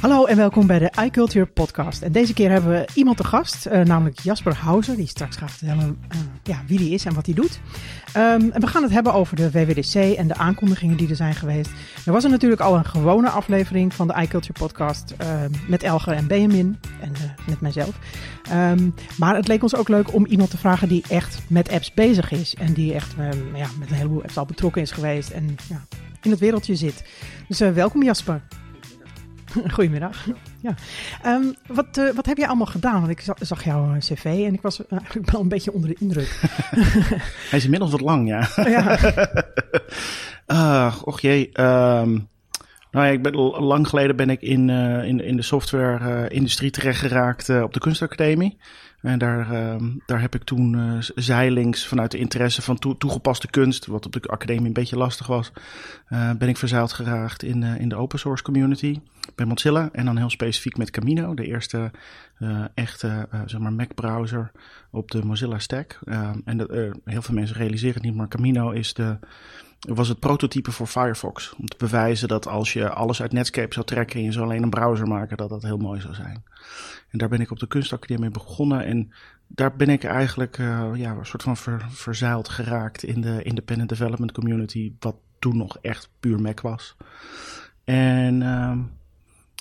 Hallo en welkom bij de iCulture podcast. En deze keer hebben we iemand te gast, uh, namelijk Jasper Houser, die straks gaat vertellen uh, ja, wie die is en wat hij doet. Um, en we gaan het hebben over de WWDC en de aankondigingen die er zijn geweest. Er was er natuurlijk al een gewone aflevering van de iCulture podcast uh, met Elger en Benjamin en uh, met mijzelf. Um, maar het leek ons ook leuk om iemand te vragen die echt met apps bezig is en die echt ja, met een heleboel apps al betrokken is geweest en ja, in het wereldje zit. Dus welkom Jasper. Goedemiddag. Ja. Um, wat, uh, wat heb jij allemaal gedaan? Want ik zag, zag jouw cv en ik was eigenlijk wel een beetje onder de indruk. Hij is inmiddels wat lang, ja. ja. uh, och jee. Um, nou ja, ik ben, lang geleden ben ik in, uh, in, in de software-industrie terechtgeraakt op de kunstacademie. En daar, uh, daar heb ik toen uh, zijlings vanuit de interesse van toe, toegepaste kunst, wat op de academie een beetje lastig was, uh, ben ik verzeild geraakt in, in de open source community bij Mozilla. En dan heel specifiek met Camino, de eerste echte zeg maar Mac browser op de Mozilla stack. en dat, heel veel mensen realiseren het niet, maar Camino is de, was het prototype voor Firefox. Om te bewijzen dat als je alles uit Netscape zou trekken en je zou alleen een browser maken, dat dat heel mooi zou zijn. En daar ben ik op de kunstacademie begonnen. En daar ben ik eigenlijk uh, ja, een soort van ver, verzeild geraakt in de independent development community, wat toen nog echt puur Mac was. En uh,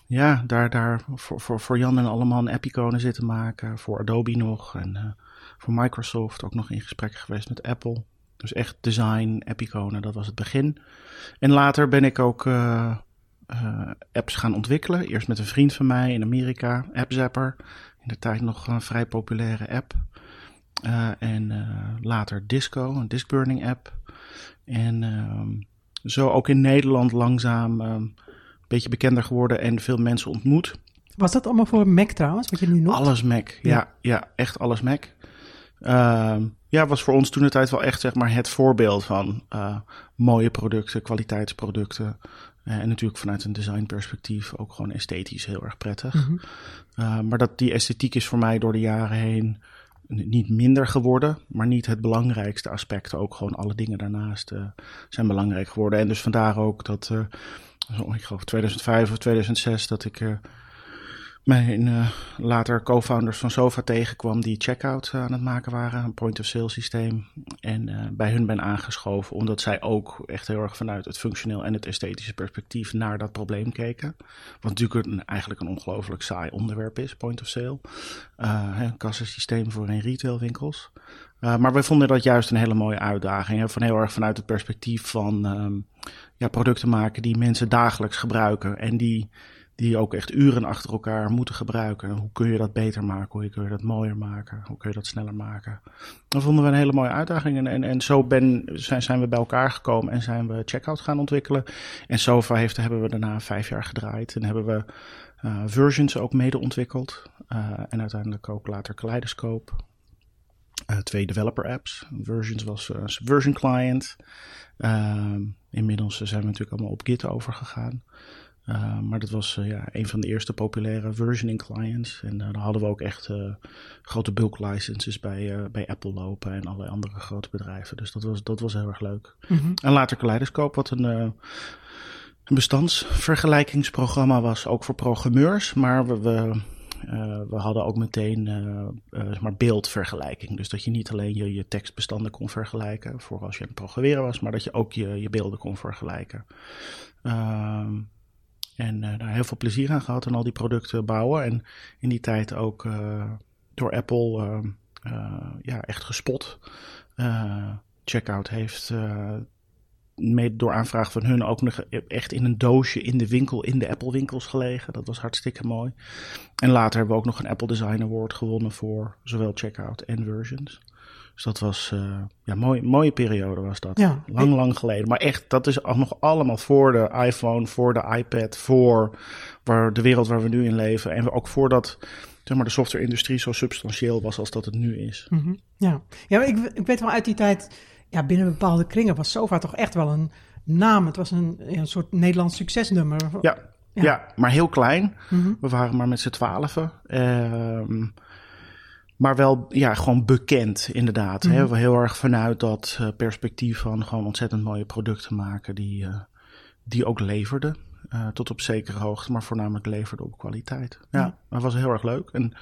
ja, daar, daar voor, voor, voor Jan en allemaal een app-iconen zitten maken. Voor Adobe nog en uh, voor Microsoft ook nog in gesprek geweest met Apple. Dus echt design, app-iconen, dat was het begin. En later ben ik ook uh, uh, apps gaan ontwikkelen. Eerst met een vriend van mij in Amerika, AppZapper. In de tijd nog een vrij populaire app. Uh, en later Disco, een diskburning app. En ehm, zo ook in Nederland langzaam ehm, een beetje bekender geworden en veel mensen ontmoet. Was dat allemaal voor Mac trouwens, wat je nu noemt? Alles Mac, ja, ja, ja echt alles Mac. Uh, ja, was voor ons toen de tijd wel echt zeg maar, het voorbeeld van uh, mooie producten, kwaliteitsproducten. Uh, en natuurlijk vanuit een designperspectief ook gewoon esthetisch heel erg prettig. Mm -hmm. maar dat die esthetiek is voor mij door de jaren heen niet minder geworden, maar niet het belangrijkste aspect. Ook gewoon alle dingen daarnaast zijn belangrijk geworden. En dus vandaar ook dat, ik geloof 2005 of 2006, dat ik mijn uh, later co-founders van Sofa tegenkwam die checkout aan het maken waren, een point-of-sale systeem. En uh, bij hun ben aangeschoven, omdat zij ook echt heel erg vanuit het functioneel en het esthetische perspectief naar dat probleem keken. Wat natuurlijk een, eigenlijk een ongelooflijk saai onderwerp is, point-of-sale. Uh, een kassasysteem voor in retailwinkels. maar wij vonden dat juist een hele mooie uitdaging. Van heel erg vanuit het perspectief van um, ja, producten maken die mensen dagelijks gebruiken en die die ook echt uren achter elkaar moeten gebruiken. Hoe kun je dat beter maken? Hoe kun je dat mooier maken? Hoe kun je dat sneller maken? Dat vonden we een hele mooie uitdaging. En, en, zo ben, zijn, zijn we bij elkaar gekomen en zijn we checkout gaan ontwikkelen. En Sofa heeft, hebben we daarna vijf jaar gedraaid. En hebben we uh, versions ook mede ontwikkeld. Uh, en uiteindelijk ook later Kaleidoscope. Uh, twee developer apps. Versions was Subversion Client. inmiddels zijn we natuurlijk allemaal op Git overgegaan. Uh, maar dat was uh, ja, een van de eerste populaire versioning clients. En uh, daar hadden we ook echt grote bulk licenses bij, bij Apple lopen en allerlei andere grote bedrijven. Dus dat was, dat was heel erg leuk. Mm -hmm. En later Kaleidoscope, wat een, een bestandsvergelijkingsprogramma was, ook voor programmeurs. Maar we, we, we hadden ook meteen zeg maar beeldvergelijking. Dus dat je niet alleen je, je tekstbestanden kon vergelijken voor als je aan het programmeren was, maar dat je ook je, je beelden kon vergelijken. Ehm, en uh, daar heel veel plezier aan gehad en al die producten bouwen. En in die tijd ook uh, door Apple uh, ja, echt gespot. Checkout heeft mede door aanvraag van hun ook nog echt in een doosje in de winkel, in de Apple winkels gelegen. Dat was hartstikke mooi. En later hebben we ook nog een Apple Design Award gewonnen voor zowel checkout en versions. Dus dat was uh, ja, mooi, mooie periode was dat. Ja. Lang, lang geleden. Maar echt, dat is nog allemaal voor de iPhone, voor de iPad, voor waar, de wereld waar we nu in leven. En ook voordat zeg maar, de software-industrie zo substantieel was als dat het nu is. Mm -hmm. Ja, ja ik, ik weet wel uit die tijd, ja, binnen bepaalde kringen was Sofa toch echt wel een naam. Het was een, een soort Nederlands succesnummer. Ja, ja. ja maar heel klein. Mm -hmm. We waren maar met z'n twaalfen. Uh, maar wel ja, gewoon bekend, inderdaad. Mm -hmm. Heel erg vanuit dat uh, perspectief van gewoon ontzettend mooie producten maken die, uh, die ook leverden. tot op zekere hoogte, maar voornamelijk leverde op kwaliteit. Ja, dat was heel erg leuk. En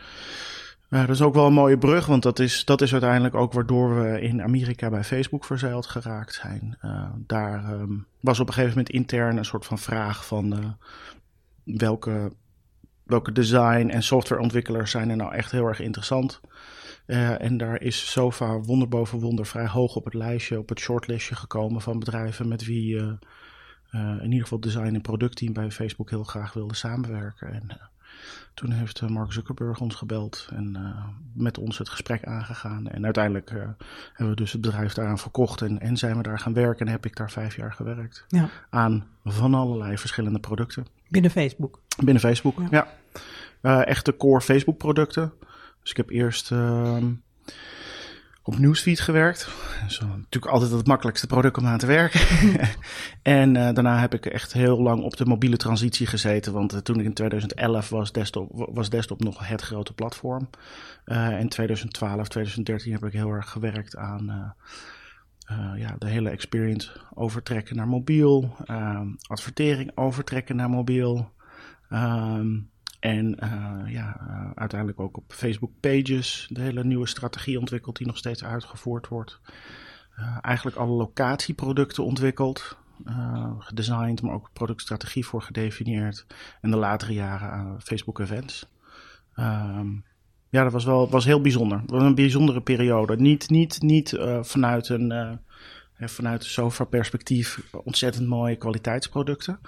eh, dat is ook wel een mooie brug, want dat is, dat is uiteindelijk ook waardoor we in Amerika bij Facebook verzeild geraakt zijn. Eh, daar ehm, was op een gegeven moment intern een soort van vraag van eh, welke, welke design- en softwareontwikkelaars zijn er nou echt heel erg interessant. Eh, en daar is Sofa wonder boven wonder vrij hoog op het lijstje, op het shortlistje gekomen van bedrijven met wie eh, eh, in ieder geval design- en productteam bij Facebook heel graag wilde samenwerken. En toen heeft Mark Zuckerberg ons gebeld en met ons het gesprek aangegaan. En uiteindelijk hebben we dus het bedrijf daaraan verkocht en, en zijn we daar gaan werken. En heb ik daar vijf jaar gewerkt Ja. aan van allerlei verschillende producten. Binnen Facebook. Binnen Facebook, Ja. ja. Eh, echte core Facebook producten. Dus ik heb eerst ehm, op Newsfeed gewerkt. Dat is natuurlijk altijd het makkelijkste product om aan te werken. en eh, daarna heb ik echt heel lang op de mobiele transitie gezeten. Want eh, toen ik in 2011 was desktop, was desktop nog het grote platform. Eh in 2012, 2013 heb ik heel erg gewerkt aan... eh, ja, de hele experience overtrekken naar mobiel, ehm, advertering overtrekken naar mobiel. Ehm, en eh, ja, eh, uiteindelijk ook op Facebook Pages de hele nieuwe strategie ontwikkeld die nog steeds uitgevoerd wordt. Eigenlijk alle locatieproducten ontwikkeld, gedesigned, maar ook productstrategie voor gedefinieerd. En de latere jaren Facebook Events. Ehm, ja, dat was wel was heel bijzonder. Het was een bijzondere periode. Niet, niet, niet eh, vanuit een hè, vanuit sofa-perspectief ontzettend mooie kwaliteitsproducten.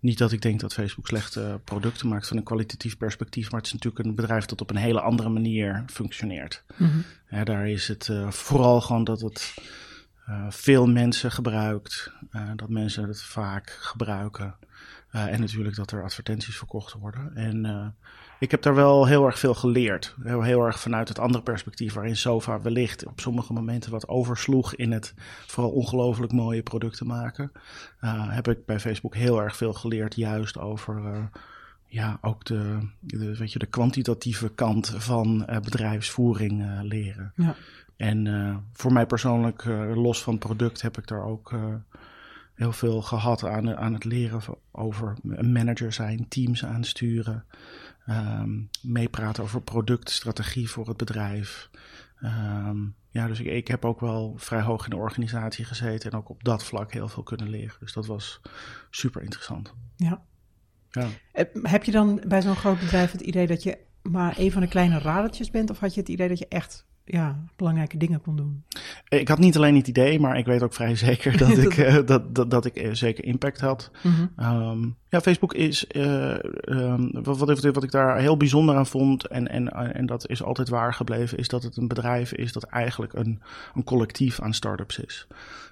Niet dat ik denk dat Facebook slechte producten maakt van een kwalitatief perspectief, maar het is natuurlijk een bedrijf dat op een hele andere manier functioneert. Ja, daar is het vooral gewoon dat het veel mensen gebruikt, dat mensen het vaak gebruiken. En natuurlijk dat er advertenties verkocht worden. En ik heb daar wel heel erg veel geleerd. Heel, heel erg vanuit het andere perspectief, waarin Sofa wellicht op sommige momenten wat oversloeg in het vooral ongelooflijk mooie producten maken. Eh, heb ik bij Facebook heel erg veel geleerd, juist over eh, ja, ook de, de, weet je, de kwantitatieve kant van eh, bedrijfsvoering leren. Ja. En voor mij persoonlijk, los van het product, heb ik daar ook heel veel gehad aan, aan het leren over een manager zijn, teams aansturen, ehm, meepraten over productstrategie voor het bedrijf. Ehm, ja, dus ik, ik heb ook wel vrij hoog in de organisatie gezeten en ook op dat vlak heel veel kunnen leren. Dus dat was super interessant. Ja. Ja. Heb je dan bij zo'n groot bedrijf het idee dat je maar een van de kleine radertjes bent? Of had je het idee dat je echt ja, belangrijke dingen kon doen? Ik had niet alleen het idee, maar ik weet ook vrij zeker dat ik, eh, dat, dat, dat ik eh, zeker impact had. Mhm. Ehm, ja, Facebook is, eh, ehm, wat, wat, wat ik daar heel bijzonder aan vond, en, en, en dat is altijd waar gebleven, is dat het een bedrijf is dat eigenlijk een, een collectief aan startups is.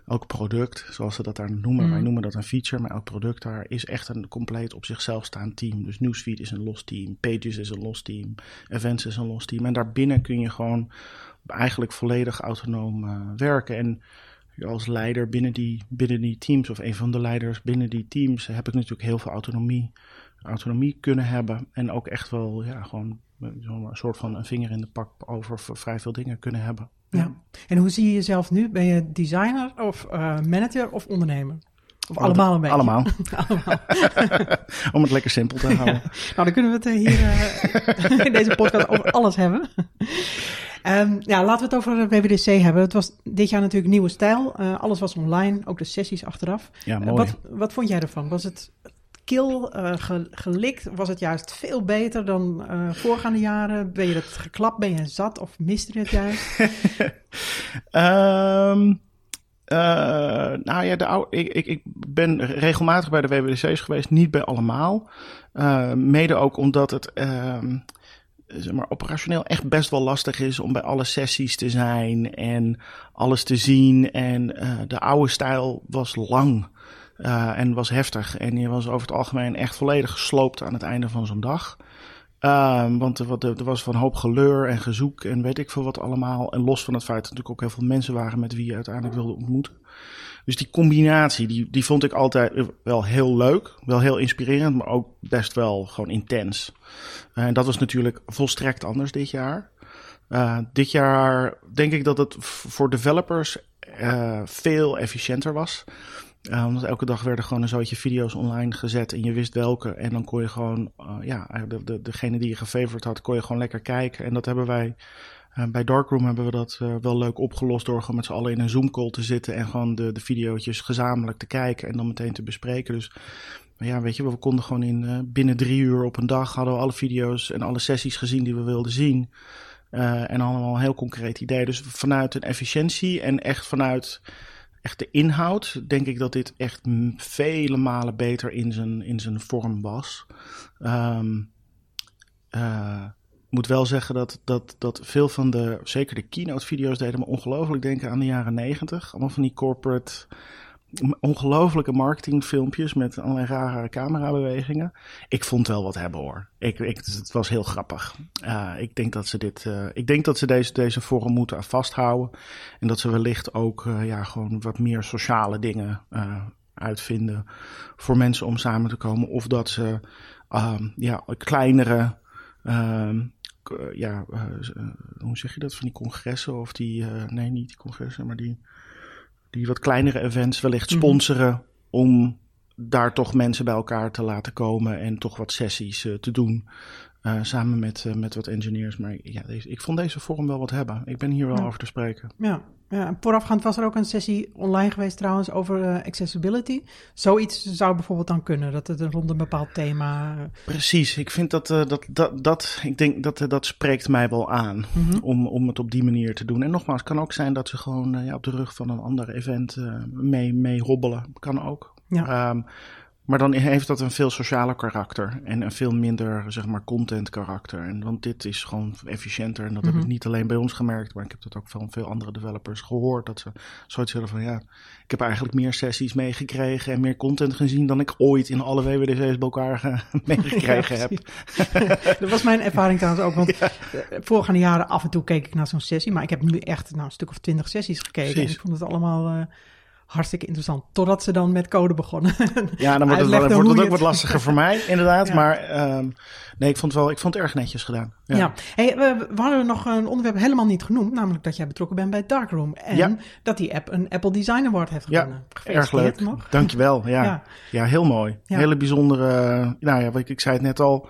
Elk product, zoals ze dat daar noemen, Mhm. wij noemen dat een feature, maar elk product daar is echt een compleet op zichzelf staand team. Dus Newsfeed is een los team, Pages is een los team, Events is een los team. En daarbinnen kun je gewoon eigenlijk volledig autonoom eh, werken. En als leider binnen die, binnen die teams, of een van de leiders binnen die teams, heb ik natuurlijk heel veel autonomie, autonomie kunnen hebben. En ook echt wel, ja, gewoon eh, zo'n soort van een vinger in de pak over vrij veel dingen kunnen hebben. Ja. En hoe zie je jezelf nu? Ben je designer of eh, manager of ondernemer? Of allemaal een beetje? Allemaal. Allemaal. Om het lekker simpel te houden. Nou, dan kunnen we het eh, hier eh, in deze podcast over alles hebben. Ehm, ja, laten we het over de WWDC hebben. Het was dit jaar natuurlijk nieuwe stijl. Alles was online, ook de sessies achteraf. Ja, mooi. wat, wat vond jij ervan? Was het kil, eh, ge- gelikt? Was het juist veel beter dan eh, voorgaande jaren? Ben je het geklapt? Ben je zat? Of miste je het juist? Eh, nou ja, de oude, ik, ik, ik ben regelmatig bij de WWDC's geweest, niet bij allemaal. Mede ook omdat het ehm, zeg maar, operationeel echt best wel lastig is om bij alle sessies te zijn en alles te zien. En de oude stijl was lang eh, en was heftig. En je was over het algemeen echt volledig gesloopt aan het einde van zo'n dag. Ehm, want er, er was van hoop geleur en gezoek en weet ik veel wat allemaal. En los van het feit dat er natuurlijk ook heel veel mensen waren met wie je uiteindelijk wilde ontmoeten. Dus die combinatie, die, die vond ik altijd wel heel leuk. Wel heel inspirerend, maar ook best wel gewoon intens. Eh, En dat was natuurlijk volstrekt anders dit jaar. Eh, dit jaar denk ik dat het voor developers veel efficiënter was. Uh, omdat elke dag werden gewoon een zootje video's online gezet en je wist welke. En dan kon je gewoon, uh, ja, de, de, degene die je gefavored had, kon je gewoon lekker kijken. En dat hebben wij, uh, bij Darkroom hebben we dat wel leuk opgelost door gewoon met z'n allen in een Zoom call te zitten. En gewoon de, de video's gezamenlijk te kijken en dan meteen te bespreken. Dus ja, weet je, we konden gewoon in binnen drie uur op een dag hadden we alle video's en alle sessies gezien die we wilden zien. en allemaal een heel concreet idee. Dus vanuit een efficiëntie en echt vanuit echt de inhoud, denk ik dat dit echt vele malen beter in zijn, in zijn vorm was. Um, moet wel zeggen dat, dat, dat veel van de, zeker de keynote video's deden me ongelooflijk denken aan de jaren negentig. Allemaal van die corporate ongelofelijke marketingfilmpjes met allerlei rare camerabewegingen. Ik vond wel wat hebben hoor. Ik, ik, het was heel grappig. Uh, ik denk dat ze dit. Uh, ik denk dat ze deze, deze vorm moeten vasthouden. En dat ze wellicht ook uh, ja, gewoon wat meer sociale dingen uitvinden voor mensen om samen te komen. Of dat ze ja, kleinere. ja, hoe zeg je dat? Van die congressen of die. nee, niet die congressen, maar die die wat kleinere events wellicht mhm. sponsoren om daar toch mensen bij elkaar te laten komen en toch wat sessies uh, te doen. Uh, samen met, uh, met wat engineers. Maar ja, deze, ik vond deze vorm wel wat hebben. Ik ben hier wel over te spreken. Ja, ja, voorafgaand was er ook een sessie online geweest trouwens over uh, accessibility. Zoiets zou bijvoorbeeld dan kunnen, dat het rond een bepaald thema... Precies, ik vind dat, dat, dat, dat, ik denk dat dat spreekt mij wel aan mm -hmm. om, om het op die manier te doen. En nogmaals, het kan ook zijn dat ze gewoon ja, op de rug van een ander event mee, mee hobbelen. Kan ook. Ja. Um, maar dan heeft dat een veel socialer karakter en een veel minder, zeg maar, content karakter. En want dit is gewoon efficiënter. En dat heb ik mhm. niet alleen bij ons gemerkt, maar ik heb dat ook van veel andere developers gehoord. Dat ze zoiets hebben van, ja, ik heb eigenlijk meer sessies meegekregen en meer content gezien dan ik ooit in alle WWDC's bij elkaar meegekregen heb. dat was mijn ervaring trouwens ook, want ja. Eh, voorgaande jaren af en toe keek ik naar zo'n sessie. Maar ik heb nu echt nou, een stuk of twintig sessies gekeken. En ik vond het allemaal... Uh, hartstikke interessant. Totdat ze dan met code begonnen. Ja, dan wordt het, wel, wordt het ook wat lastiger voor mij, inderdaad. Maar um, nee, ik vond, het wel, ik vond het erg netjes gedaan. Ja, ja. Hey, we, we, hadden nog een onderwerp helemaal niet genoemd. Namelijk dat jij betrokken bent bij Darkroom. En ja. dat die app een Apple Design Award heeft gewonnen. Ja, erg leuk. Nog. Dankjewel. Ja, ja. ja heel mooi. Hele bijzondere... Nou ja, ik, ik zei het net al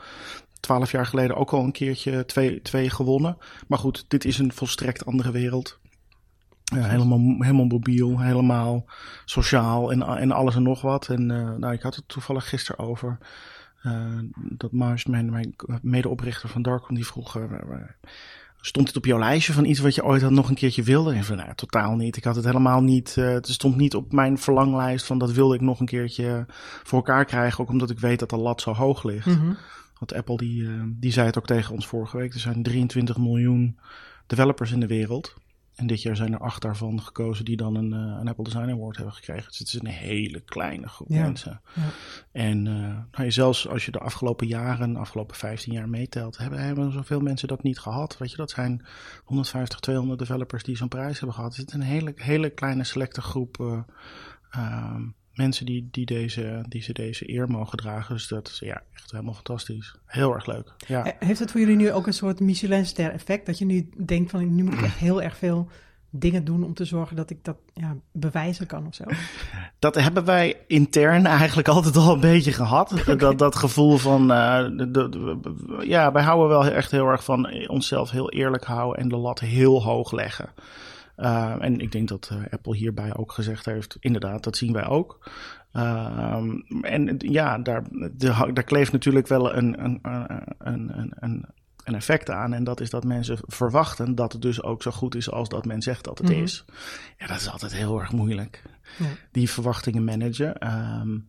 twaalf jaar geleden ook al een keertje twee, twee gewonnen. Maar goed, dit is een volstrekt andere wereld. Ja, helemaal, helemaal mobiel, helemaal sociaal en, en alles en nog wat. En uh, nou, ik had het toevallig gisteren over. Uh, dat Mars, mijn, mijn medeoprichter van Darkroom, die vroeg... Uh, stond het op jouw lijstje van iets wat je ooit had nog een keertje wilde? En van, nou, totaal niet. Ik had het helemaal niet... het stond niet op mijn verlanglijst van dat wilde ik nog een keertje voor elkaar krijgen. Ook omdat ik weet dat de lat zo hoog ligt. Mm -hmm. Want Apple, die, die zei het ook tegen ons vorige week. Er zijn 23 miljoen developers in de wereld. En dit jaar zijn er acht daarvan gekozen die dan een, uh, een Apple Design Award hebben gekregen. Dus het is een hele kleine groep mensen. Ja. En uh, nou, zelfs als je de afgelopen jaren, de afgelopen 15 jaar meetelt, hebben, hebben zoveel mensen dat niet gehad. Weet je, dat zijn 150, 200 developers die zo'n prijs hebben gehad. Het is een hele, hele kleine selecte groep. Uh, mensen die, die, deze, die ze deze eer mogen dragen. Dus dat is ja, echt helemaal fantastisch. Heel erg leuk. Ja. Heeft het voor jullie nu ook een soort Michelinster effect? Dat je nu denkt van nu moet ik echt heel erg veel dingen doen om te zorgen dat ik dat ja, bewijzen kan of zo? Dat hebben wij intern eigenlijk altijd al een beetje gehad. Dat, dat gevoel van, uh, de, de, ja, wij houden wel echt heel erg van onszelf heel eerlijk houden en de lat heel hoog leggen. Uh, en ik denk dat uh, Apple hierbij ook gezegd heeft, inderdaad, dat zien wij ook. Uh, en ja, daar, de, daar kleeft natuurlijk wel een, een, een, een, een effect aan. En dat is dat mensen verwachten dat het dus ook zo goed is als dat men zegt dat het mm -hmm. is. Ja, dat is altijd heel erg moeilijk. Ja. Die verwachtingen managen. Um,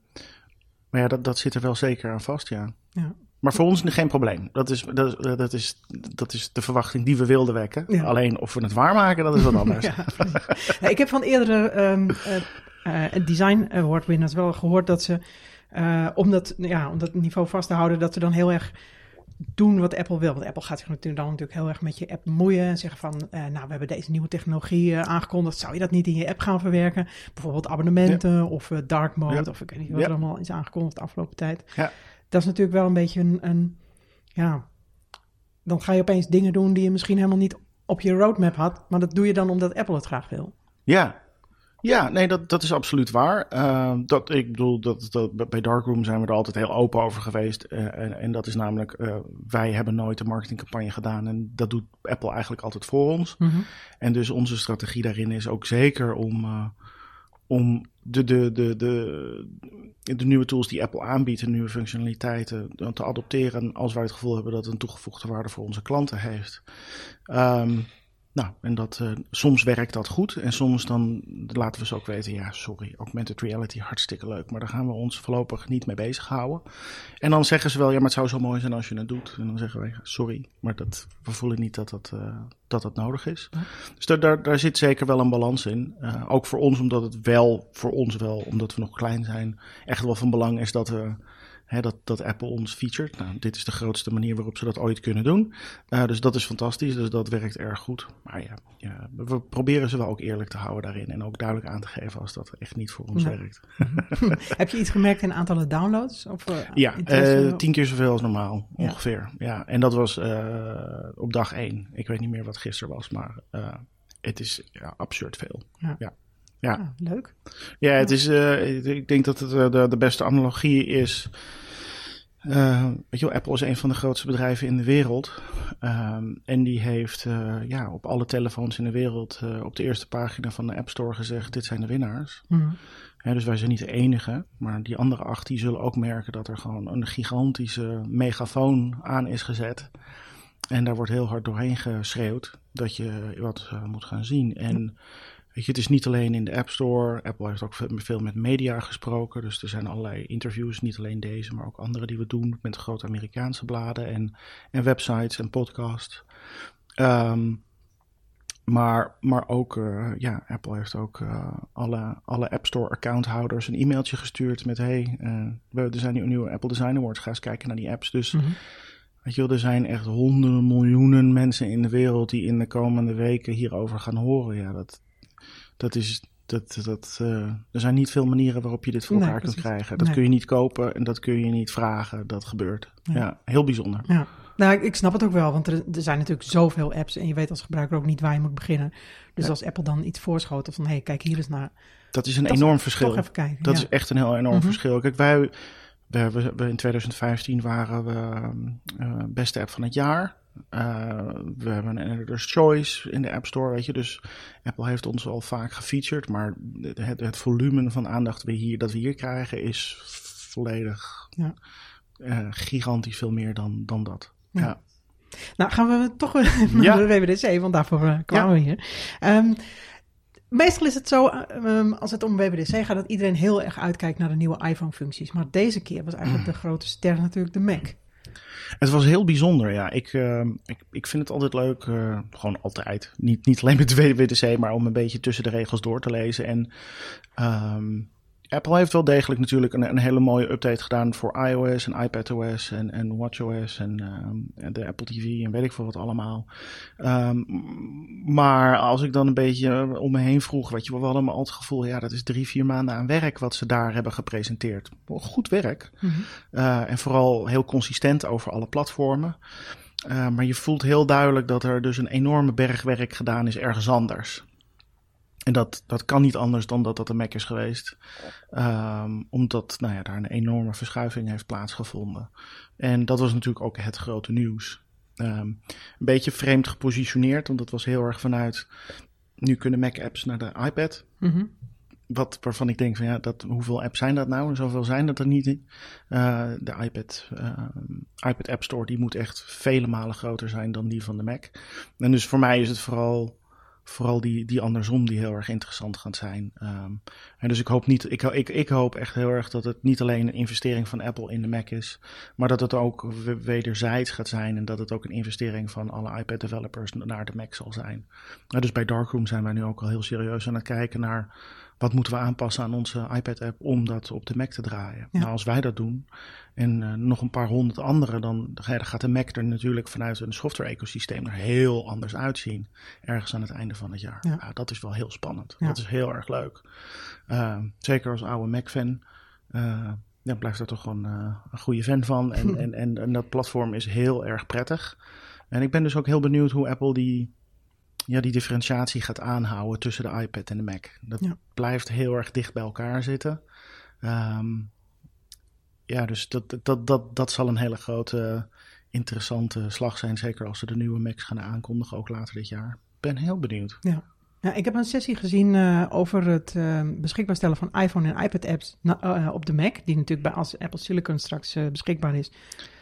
maar ja, dat, dat zit er wel zeker aan vast, ja. ja. Maar voor ons geen probleem. Dat is, dat, dat, is, dat is de verwachting die we wilden wekken. Ja. Alleen of we het waarmaken, dat is wat anders. ja, ik heb van eerdere um, uh, uh, design award winners wel gehoord dat ze, uh, om, dat, ja, om dat niveau vast te houden, dat ze dan heel erg doen wat Apple wil. Want Apple gaat zich natuurlijk dan natuurlijk heel erg met je app bemoeien. En zeggen van, uh, nou, we hebben deze nieuwe technologie uh, aangekondigd. Zou je dat niet in je app gaan verwerken? Bijvoorbeeld abonnementen ja. of uh, dark mode. Ja. Of ik weet niet wat ja. er allemaal is aangekondigd de afgelopen tijd. Ja dat is natuurlijk wel een beetje een, een, ja, dan ga je opeens dingen doen die je misschien helemaal niet op je roadmap had, maar dat doe je dan omdat Apple het graag wil. Ja, Ja, nee, dat, dat is absoluut waar. Uh, dat, ik bedoel, dat, dat, bij Darkroom zijn we er altijd heel open over geweest. Uh, en, en, dat is namelijk, uh, wij hebben nooit een marketingcampagne gedaan. En dat doet Apple eigenlijk altijd voor ons. Mhm. En dus onze strategie daarin is ook zeker om, om de, de, de, de, de nieuwe tools die Apple aanbiedt, de nieuwe functionaliteiten, te adopteren als wij het gevoel hebben dat het een toegevoegde waarde voor onze klanten heeft. Um, nou, en dat, uh, soms werkt dat goed en soms dan laten we ze ook weten, ja, sorry, augmented reality, hartstikke leuk, maar daar gaan we ons voorlopig niet mee bezighouden. En dan zeggen ze wel, ja, maar het zou zo mooi zijn als je het doet. En dan zeggen wij, sorry, maar dat, we voelen niet dat dat, uh, dat, dat nodig is. Dus daar, daar, daar zit zeker wel een balans in. Uh, ook voor ons, omdat het wel, voor ons wel, omdat we nog klein zijn, echt wel van belang is dat we Hè, dat, dat Apple ons featured. Nou, dit is de grootste manier waarop ze dat ooit kunnen doen. Uh, dus dat is fantastisch. Dus dat werkt erg goed. Maar ja, ja, we proberen ze wel ook eerlijk te houden daarin. En ook duidelijk aan te geven als dat echt niet voor ons werkt. Heb je iets gemerkt in aantallen downloads? Of, uh, Ja, eh, tien keer zoveel als normaal, ongeveer. Ja, en dat was eh, op dag één. Ik weet niet meer wat gisteren was, maar eh, het is ja, absurd veel. Ja. Ja. Ah, leuk. Ja, het is, eh, ik denk dat het eh, de, de beste analogie is. eh, weet je wel, Apple is een van de grootste bedrijven in de wereld. Ehm, en die heeft ja, op alle telefoons in de wereld op de eerste pagina van de App Store gezegd: dit zijn de winnaars. Mhm. Dus wij zijn niet de enige, maar die andere acht die zullen ook merken dat er gewoon een gigantische megafoon aan is gezet. En daar wordt heel hard doorheen geschreeuwd dat je wat moet gaan zien. En weet je, het is niet alleen in de App Store. Apple heeft ook ve- veel met media gesproken. Dus er zijn allerlei interviews, niet alleen deze, maar ook andere die we doen met grote Amerikaanse bladen en, en websites en podcasts. Ehm, maar, maar ook, eh, ja, Apple heeft ook eh, alle, alle App Store accounthouders een e-mailtje gestuurd met: hey, eh, we, er zijn nu nieuwe Apple Design Awards, ga eens kijken naar die apps. Dus Mhm. weet je wel, er zijn echt honderden miljoenen mensen in de wereld die in de komende weken hierover gaan horen. Ja, dat, dat is. Dat, dat, eh, er zijn niet veel manieren waarop je dit voor Nee, elkaar kunt krijgen. Dat Nee. kun je niet kopen en dat kun je niet vragen. Dat gebeurt. Ja. Ja, heel bijzonder. Ja. Nou, ik, snap het ook wel, want er, er zijn natuurlijk zoveel apps en je weet als gebruiker ook niet waar je moet beginnen. Dus Ja. als Apple dan iets voorschotelt van, hé, hey, kijk hier eens naar. Dat is een Dat enorm verschil. Toch even kijken. Dat ja. is echt een heel enorm Mhm. verschil. Kijk, wij, we, in 2015 waren we eh, beste app van het jaar. Eh, we hebben een editor's choice in de App Store, weet je. Dus Apple heeft ons al vaak gefeatured. Maar het, het volume van aandacht we hier, dat we hier krijgen is volledig Ja. eh, gigantisch veel meer dan, dan dat. Ja. Ja. Nou, gaan we toch weer naar de WWDC, want daarvoor eh, kwamen we hier. Ehm, meestal is het zo, ehm, als het om WWDC gaat, dat iedereen heel erg uitkijkt naar de nieuwe iPhone-functies. Maar deze keer was eigenlijk de grote ster natuurlijk de Mac. Het was heel bijzonder, ja. Ik, eh, ik, ik vind het altijd leuk, eh, gewoon altijd. Niet, niet alleen met WWDC, maar om een beetje tussen de regels door te lezen. En ehm, Apple heeft wel degelijk natuurlijk een, een hele mooie update gedaan voor iOS en iPadOS en, en WatchOS en, ehm, en de Apple TV en weet ik veel wat allemaal. Ehm, maar als ik dan een beetje om me heen vroeg, weet je, wel, we hadden me altijd het gevoel, ja, dat is drie, vier maanden aan werk wat ze daar hebben gepresenteerd. Goed werk. Mhm. Uh, en vooral heel consistent over alle platformen. Uh, maar je voelt heel duidelijk dat er dus een enorme berg werk gedaan is ergens anders. En dat, dat kan niet anders dan dat dat een Mac is geweest. Um, omdat nou ja, daar een enorme verschuiving heeft plaatsgevonden. En dat was natuurlijk ook het grote nieuws. Um, een beetje vreemd gepositioneerd, want dat was heel erg vanuit... Nu kunnen Mac-apps naar de iPad. Mhm. Wat, waarvan ik denk van ja, dat, hoeveel apps zijn dat nou? En zoveel zijn dat er niet in. Uh, de iPad, uh, iPad App Store die moet echt vele malen groter zijn dan die van de Mac. En dus voor mij is het vooral, vooral die, die andersom die heel erg interessant gaat zijn. Um, en dus ik hoop, niet, ik, ik, ik hoop echt heel erg dat het niet alleen een investering van Apple in de Mac is, maar dat het ook wederzijds gaat zijn en dat het ook een investering van alle iPad developers naar de Mac zal zijn. Nou, dus bij Darkroom zijn wij nu ook al heel serieus aan het kijken naar wat moeten we aanpassen aan onze iPad-app om dat op de Mac te draaien? Ja. Nou, als wij dat doen en uh, nog een paar honderd anderen, dan gaat de Mac er natuurlijk vanuit een software-ecosysteem er heel anders uitzien. Ergens aan het einde van het jaar. Ja. Ja, dat is wel heel spannend. Ja. Dat is heel erg leuk. Uh, zeker als oude Mac-fan. Uh, ja, blijft er toch gewoon uh, een goede fan van. En, en, en, en, dat platform is heel erg prettig. En ik ben dus ook heel benieuwd hoe Apple die ja, die differentiatie gaat aanhouden tussen de iPad en de Mac. Dat Ja. blijft heel erg dicht bij elkaar zitten. Ehm, ja, dus dat, dat, dat, dat zal een hele grote, interessante slag zijn. Zeker als ze de nieuwe Macs gaan aankondigen, ook later dit jaar. Ik ben heel benieuwd. Ja, ik heb een sessie gezien eh, over het eh, beschikbaar stellen van iPhone en iPad apps na- eh, op de Mac, die natuurlijk bij als Apple Silicon straks eh, beschikbaar is.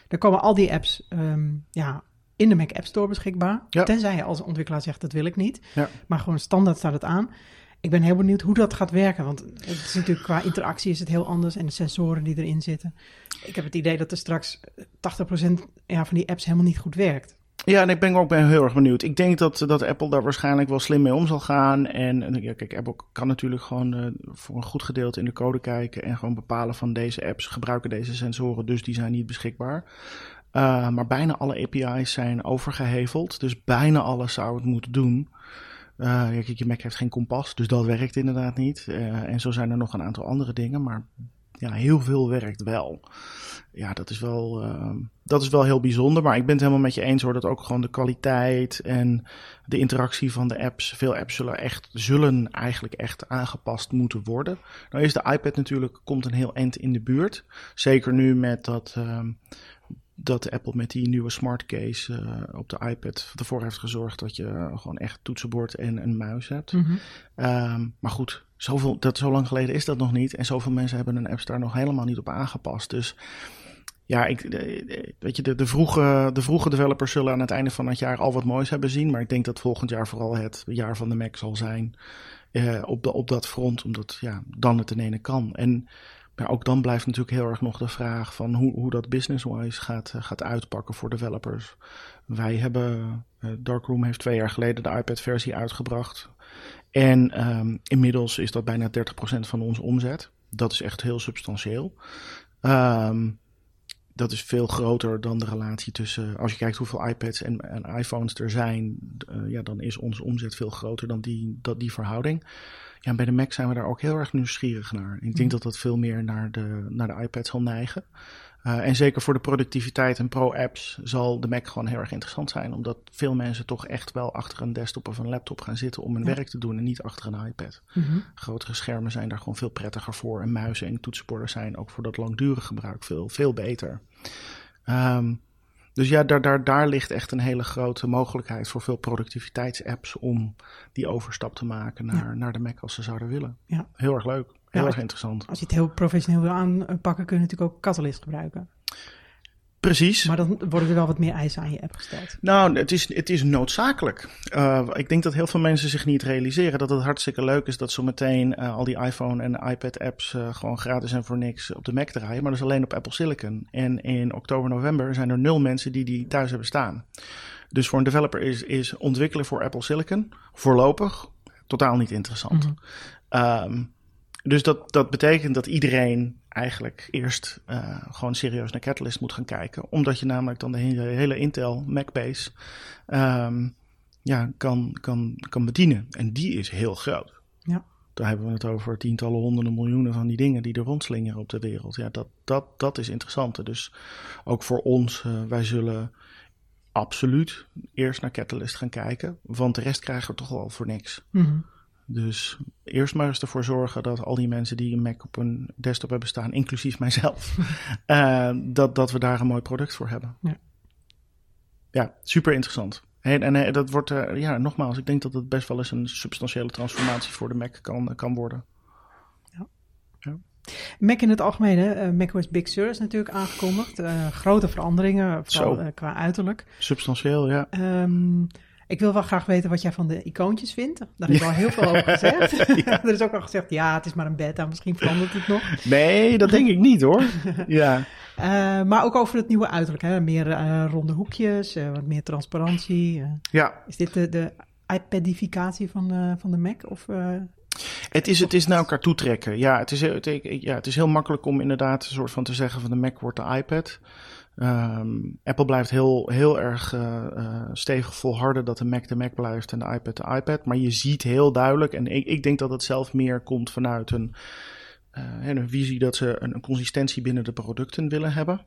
Daar komen al die apps ehm, ja, in de Mac App Store beschikbaar. Ja. Tenzij je als ontwikkelaar zegt dat wil ik niet. Ja. Maar gewoon standaard staat het aan. Ik ben heel benieuwd hoe dat gaat werken. Want het is natuurlijk qua interactie is het heel anders. En de sensoren die erin zitten. Ik heb het idee dat er straks 80% ja, van die apps helemaal niet goed werkt. Ja, en ik ben ook ben heel erg benieuwd. Ik denk dat, dat Apple daar waarschijnlijk wel slim mee om zal gaan. En, en ja, kijk, Apple kan natuurlijk gewoon eh, voor een goed gedeelte in de code kijken. En gewoon bepalen van deze apps gebruiken deze sensoren, dus die zijn niet beschikbaar. Uh, maar bijna alle API's zijn overgeheveld. Dus bijna alles zou het moeten doen. Kijk, je Mac heeft geen kompas, dus dat werkt inderdaad niet. Uh, en zo zijn er nog een aantal andere dingen, maar ja, heel veel werkt wel. Ja, dat is wel, dat is wel heel bijzonder. Maar ik ben het helemaal met je eens hoor, dat ook gewoon de kwaliteit en de interactie van de apps, veel apps zullen echt, zullen eigenlijk echt aangepast moeten worden. Nou is de iPad natuurlijk, komt een heel eind in de buurt. Zeker nu met dat, dat Apple met die nieuwe smart case uh, op de iPad ervoor heeft gezorgd dat je gewoon echt toetsenbord en een muis hebt. Mhm. Mm -hmm. um, maar goed, zoveel, dat, zo lang geleden is dat nog niet. En zoveel mensen hebben hun apps daar nog helemaal niet op aangepast. Dus ja, ik, weet je, de, de, vroege, de vroege developers zullen aan het einde van het jaar al wat moois hebben zien. Maar ik denk dat volgend jaar vooral het jaar van de Mac zal zijn uh, op, de, op dat front. Omdat ja, dan het in ene kan. En maar ook dan blijft natuurlijk heel erg nog de vraag van hoe, hoe dat business-wise gaat, gaat uitpakken voor developers. Wij hebben, uh, Darkroom heeft twee jaar geleden de iPad-versie uitgebracht. En um, inmiddels is dat bijna 30% van onze omzet. Dat is echt heel substantieel. Um, dat is veel groter dan de relatie tussen. Als je kijkt hoeveel iPads en, en iPhones er zijn, uh, ja, dan is onze omzet veel groter dan die, dat, die verhouding. Ja, bij de Mac zijn we daar ook heel erg nieuwsgierig naar. Ik denk dat dat veel meer naar de, naar de iPad zal neigen. Uh, en zeker voor de productiviteit en pro-apps zal de Mac gewoon heel erg interessant zijn. Omdat veel mensen toch echt wel achter een desktop of een laptop gaan zitten om hun ja. werk te doen en niet achter een iPad. Mm -hmm. Grotere schermen zijn daar gewoon veel prettiger voor. En muizen en toetsenborden zijn ook voor dat langdurig gebruik veel, veel beter. Um, dus ja, daar, daar, daar ligt echt een hele grote mogelijkheid voor veel productiviteitsapps om die overstap te maken naar, ja. naar de Mac als ze zouden willen. Ja. Heel erg leuk, heel ja, erg interessant. Als je het heel professioneel wil aanpakken, kun je natuurlijk ook Catalyst gebruiken. Precies. Maar dan worden er wel wat meer eisen aan je app gesteld. Nou, het is, het is noodzakelijk. Uh, ik denk dat heel veel mensen zich niet realiseren dat het hartstikke leuk is dat zometeen uh, al die iPhone en iPad apps uh, gewoon gratis en voor niks op de Mac draaien. Maar dat is alleen op Apple Silicon. En in oktober, november zijn er nul mensen die die thuis hebben staan. Dus voor een developer is, is ontwikkelen voor Apple Silicon voorlopig totaal niet interessant. Mm -hmm. um, dus dat, dat betekent dat iedereen eigenlijk eerst uh, gewoon serieus naar Catalyst moet gaan kijken. Omdat je namelijk dan de hele, hele Intel Macbase um, ja, kan, kan, kan bedienen. En die is heel groot. Ja. Daar hebben we het over tientallen, honderden miljoenen van die dingen die er rondslingeren op de wereld. Ja, dat, dat, dat is interessant. Dus ook voor ons, uh, wij zullen absoluut eerst naar Catalyst gaan kijken. Want de rest krijgen we toch wel voor niks. Mm -hmm. Dus eerst maar eens ervoor zorgen dat al die mensen die een Mac op hun desktop hebben staan, inclusief mijzelf, uh, dat, dat we daar een mooi product voor hebben. Ja, ja super interessant. En, en, en dat wordt, uh, ja, nogmaals, ik denk dat het best wel eens een substantiële transformatie voor de Mac kan, kan worden. Ja. ja. Mac in het algemeen, uh, macOS Big Sur is natuurlijk aangekondigd. Uh, grote veranderingen, vooral qua uiterlijk. Substantieel, ja. Um, ik wil wel graag weten wat jij van de icoontjes vindt. Daar heb ik al heel veel over gezegd. ja. er is ook al gezegd, ja, het is maar een beta, misschien verandert het nog. Nee, dat denk ik niet hoor. ja. Uh, maar ook over het nieuwe uiterlijk, hè? meer uh, ronde hoekjes, uh, wat meer transparantie. ja. Is dit de, de iPadificatie van, van de Mac? Of, het is, het is naar elkaar toetrekken. Ja het, is, het, ja, het is heel makkelijk om inderdaad een soort van te zeggen van de Mac wordt de iPad. Um, Apple blijft heel, heel erg uh, uh, stevig volharden dat de Mac de Mac blijft en de iPad de iPad. Maar je ziet heel duidelijk, en ik, ik denk dat het zelf meer komt vanuit een, een visie dat ze een, consistentie binnen de producten willen hebben.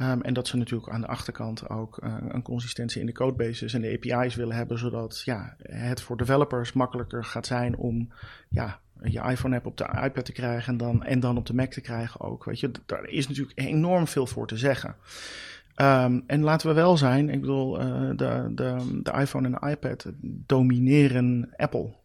Um, en dat ze natuurlijk aan de achterkant ook een consistentie in de codebases en de API's willen hebben, zodat ja, het voor developers makkelijker gaat zijn om ja, je iPhone-app op de iPad te krijgen en dan, en dan op de Mac te krijgen ook. Weet je, daar is natuurlijk enorm veel voor te zeggen. Um, en laten we wel zijn, ik bedoel, uh, de, de, de iPhone en de iPad domineren Apple.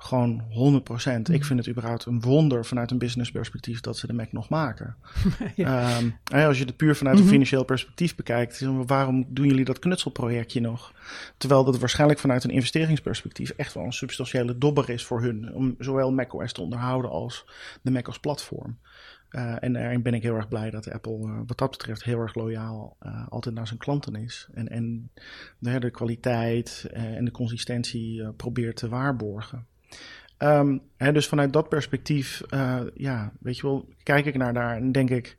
Gewoon 100%. Ik vind het überhaupt een wonder vanuit een business perspectief dat ze de Mac nog maken. ja. um, als je het puur vanuit een mhm. financieel perspectief bekijkt, waarom doen jullie dat knutselprojectje nog? Terwijl dat waarschijnlijk vanuit een investeringsperspectief echt wel een substantiële dobber is voor hun. Om zowel macOS te onderhouden als de Mac als platform. Uh, en daarin ben ik heel erg blij dat Apple uh, wat dat betreft heel erg loyaal uh, altijd naar zijn klanten is. En, en de, de kwaliteit en de consistentie probeert te waarborgen. Hè, dus vanuit dat perspectief, ja, weet je wel, kijk ik naar daar en denk ik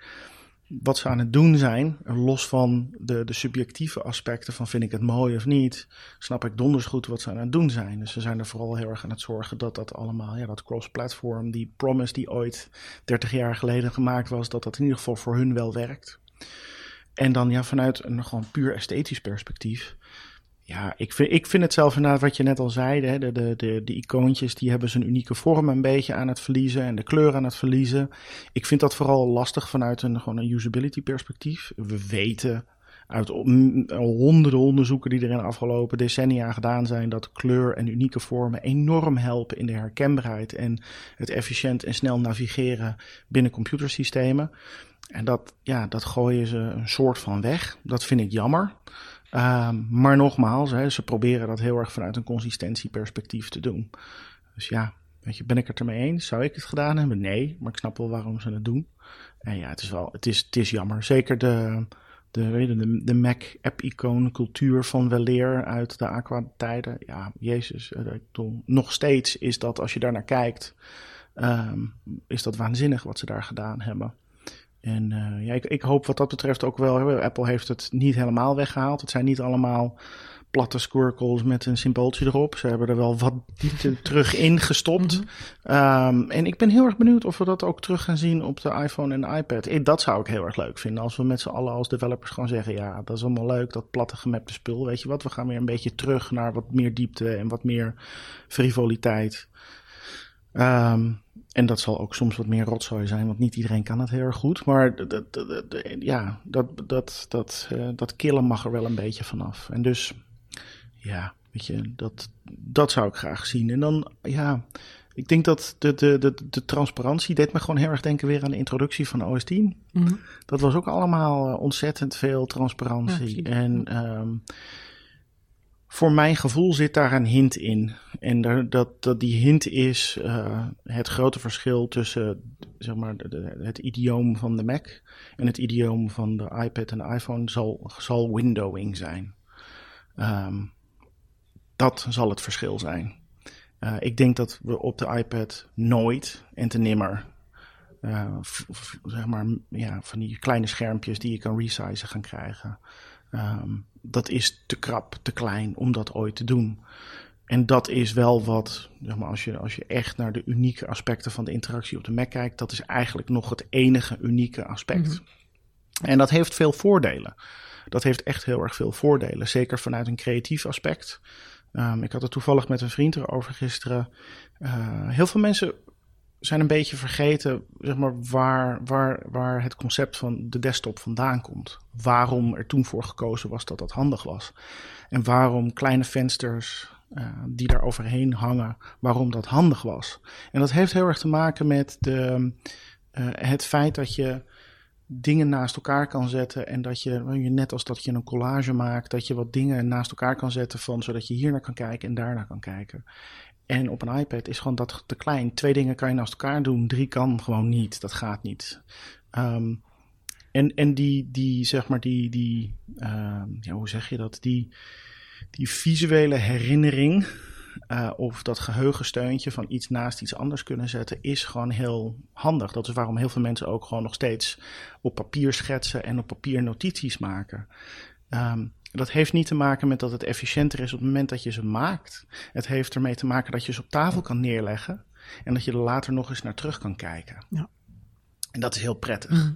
wat ze aan het doen zijn, los van de, de subjectieve aspecten van vind ik het mooi of niet, snap ik donders goed wat ze aan het doen zijn. Dus ze zijn er vooral heel erg aan het zorgen dat dat allemaal, ja, dat cross-platform, die promise die ooit 30 jaar geleden gemaakt was, dat dat in ieder geval voor hun wel werkt. En dan ja, vanuit een gewoon puur esthetisch perspectief, ja, ik vind, ik vind het zelf inderdaad wat je net al zei. De, de, de, de icoontjes die hebben zijn unieke vorm een beetje aan het verliezen en de kleur aan het verliezen. Ik vind dat vooral lastig vanuit een, gewoon een usability perspectief. We weten uit honderden onderzoeken die er in de afgelopen decennia gedaan zijn, dat kleur en unieke vormen enorm helpen in de herkenbaarheid en het efficiënt en snel navigeren binnen computersystemen. En dat, ja, dat gooien ze een soort van weg. Dat vind ik jammer. Um, maar nogmaals, hè, ze proberen dat heel erg vanuit een consistentieperspectief te doen. Dus ja, weet je, ben ik het ermee eens? Zou ik het gedaan hebben? Nee, maar ik snap wel waarom ze het doen. En ja, het is wel, het is, het is jammer. Zeker de, de, de, de Mac-app-icoon cultuur van weleer uit de Aqua-tijden. Ja, jezus, eh, nog steeds is dat, als je daar naar kijkt, um, is dat waanzinnig wat ze daar gedaan hebben. En uh, ja, ik, ik, hoop wat dat betreft ook wel. Apple heeft het niet helemaal weggehaald. Het zijn niet allemaal platte squircles met een symbooltje erop. Ze hebben er wel wat diepte terug in gestopt. um, en ik ben heel erg benieuwd of we dat ook terug gaan zien op de iPhone en de iPad. Ik, dat zou ik heel erg leuk vinden. Als we met z'n allen als developers gewoon zeggen: ja, dat is allemaal leuk, dat platte gemapte spul. Weet je wat, we gaan weer een beetje terug naar wat meer diepte en wat meer frivoliteit. Um, en dat zal ook soms wat meer rotzooi zijn, want niet iedereen kan het heel erg goed. Maar dat, dat, ja, dat, dat, dat, uh, dat killen mag er wel een beetje vanaf. En dus, ja, weet je, dat, dat zou ik graag zien. En dan, ja, ik denk dat de, de, de, de transparantie deed me gewoon heel erg denken weer aan de introductie van OS 10. Mm Dat was ook allemaal eh, ontzettend veel transparantie. Ja, en um, voor mijn gevoel zit daar een hint in. En dat, dat die hint is uh, het grote verschil tussen zeg maar, het idioom van de Mac en het idioom van de iPad en de iPhone zal, windowing zijn. Um, dat zal het verschil zijn. Uh, ik denk dat we op de iPad nooit en te nimmer uh, zeg maar, ja, van die kleine schermpjes die je kan resizen gaan krijgen. Um, dat is te krap, te klein om dat ooit te doen. En dat is wel wat, zeg maar, als je, als je echt naar de unieke aspecten van de interactie op de Mac kijkt, dat is eigenlijk nog het enige unieke aspect. Mhm. En dat heeft veel voordelen. Dat heeft echt heel erg veel voordelen. Zeker vanuit een creatief aspect. Um, ik had het toevallig met een vriend erover gisteren. Uh, heel veel mensen zijn een beetje vergeten zeg maar, waar, waar, waar het concept van de desktop vandaan komt. Waarom er toen voor gekozen was dat dat handig was. En waarom kleine vensters uh, die daar overheen hangen, waarom dat handig was. En dat heeft heel erg te maken met de, uh, het feit dat je dingen naast elkaar kan zetten en dat je, net als dat je een collage maakt, dat je wat dingen naast elkaar kan zetten van, zodat je hier naar kan kijken en daar naar kan kijken. En op een iPad is gewoon dat te klein. Twee dingen kan je naast elkaar doen, drie kan gewoon niet. Dat gaat niet. Um, en, en die, die, zeg maar, die, die uh, ja, hoe zeg je dat? Die, die visuele herinnering, uh, of dat geheugensteuntje van iets naast iets anders kunnen zetten, is gewoon heel handig. Dat is waarom heel veel mensen ook gewoon nog steeds op papier schetsen en op papier notities maken. Um, dat heeft niet te maken met dat het efficiënter is op het moment dat je ze maakt. Het heeft ermee te maken dat je ze op tafel kan neerleggen en dat je er later nog eens naar terug kan kijken. Ja. En dat is heel prettig. Mhm.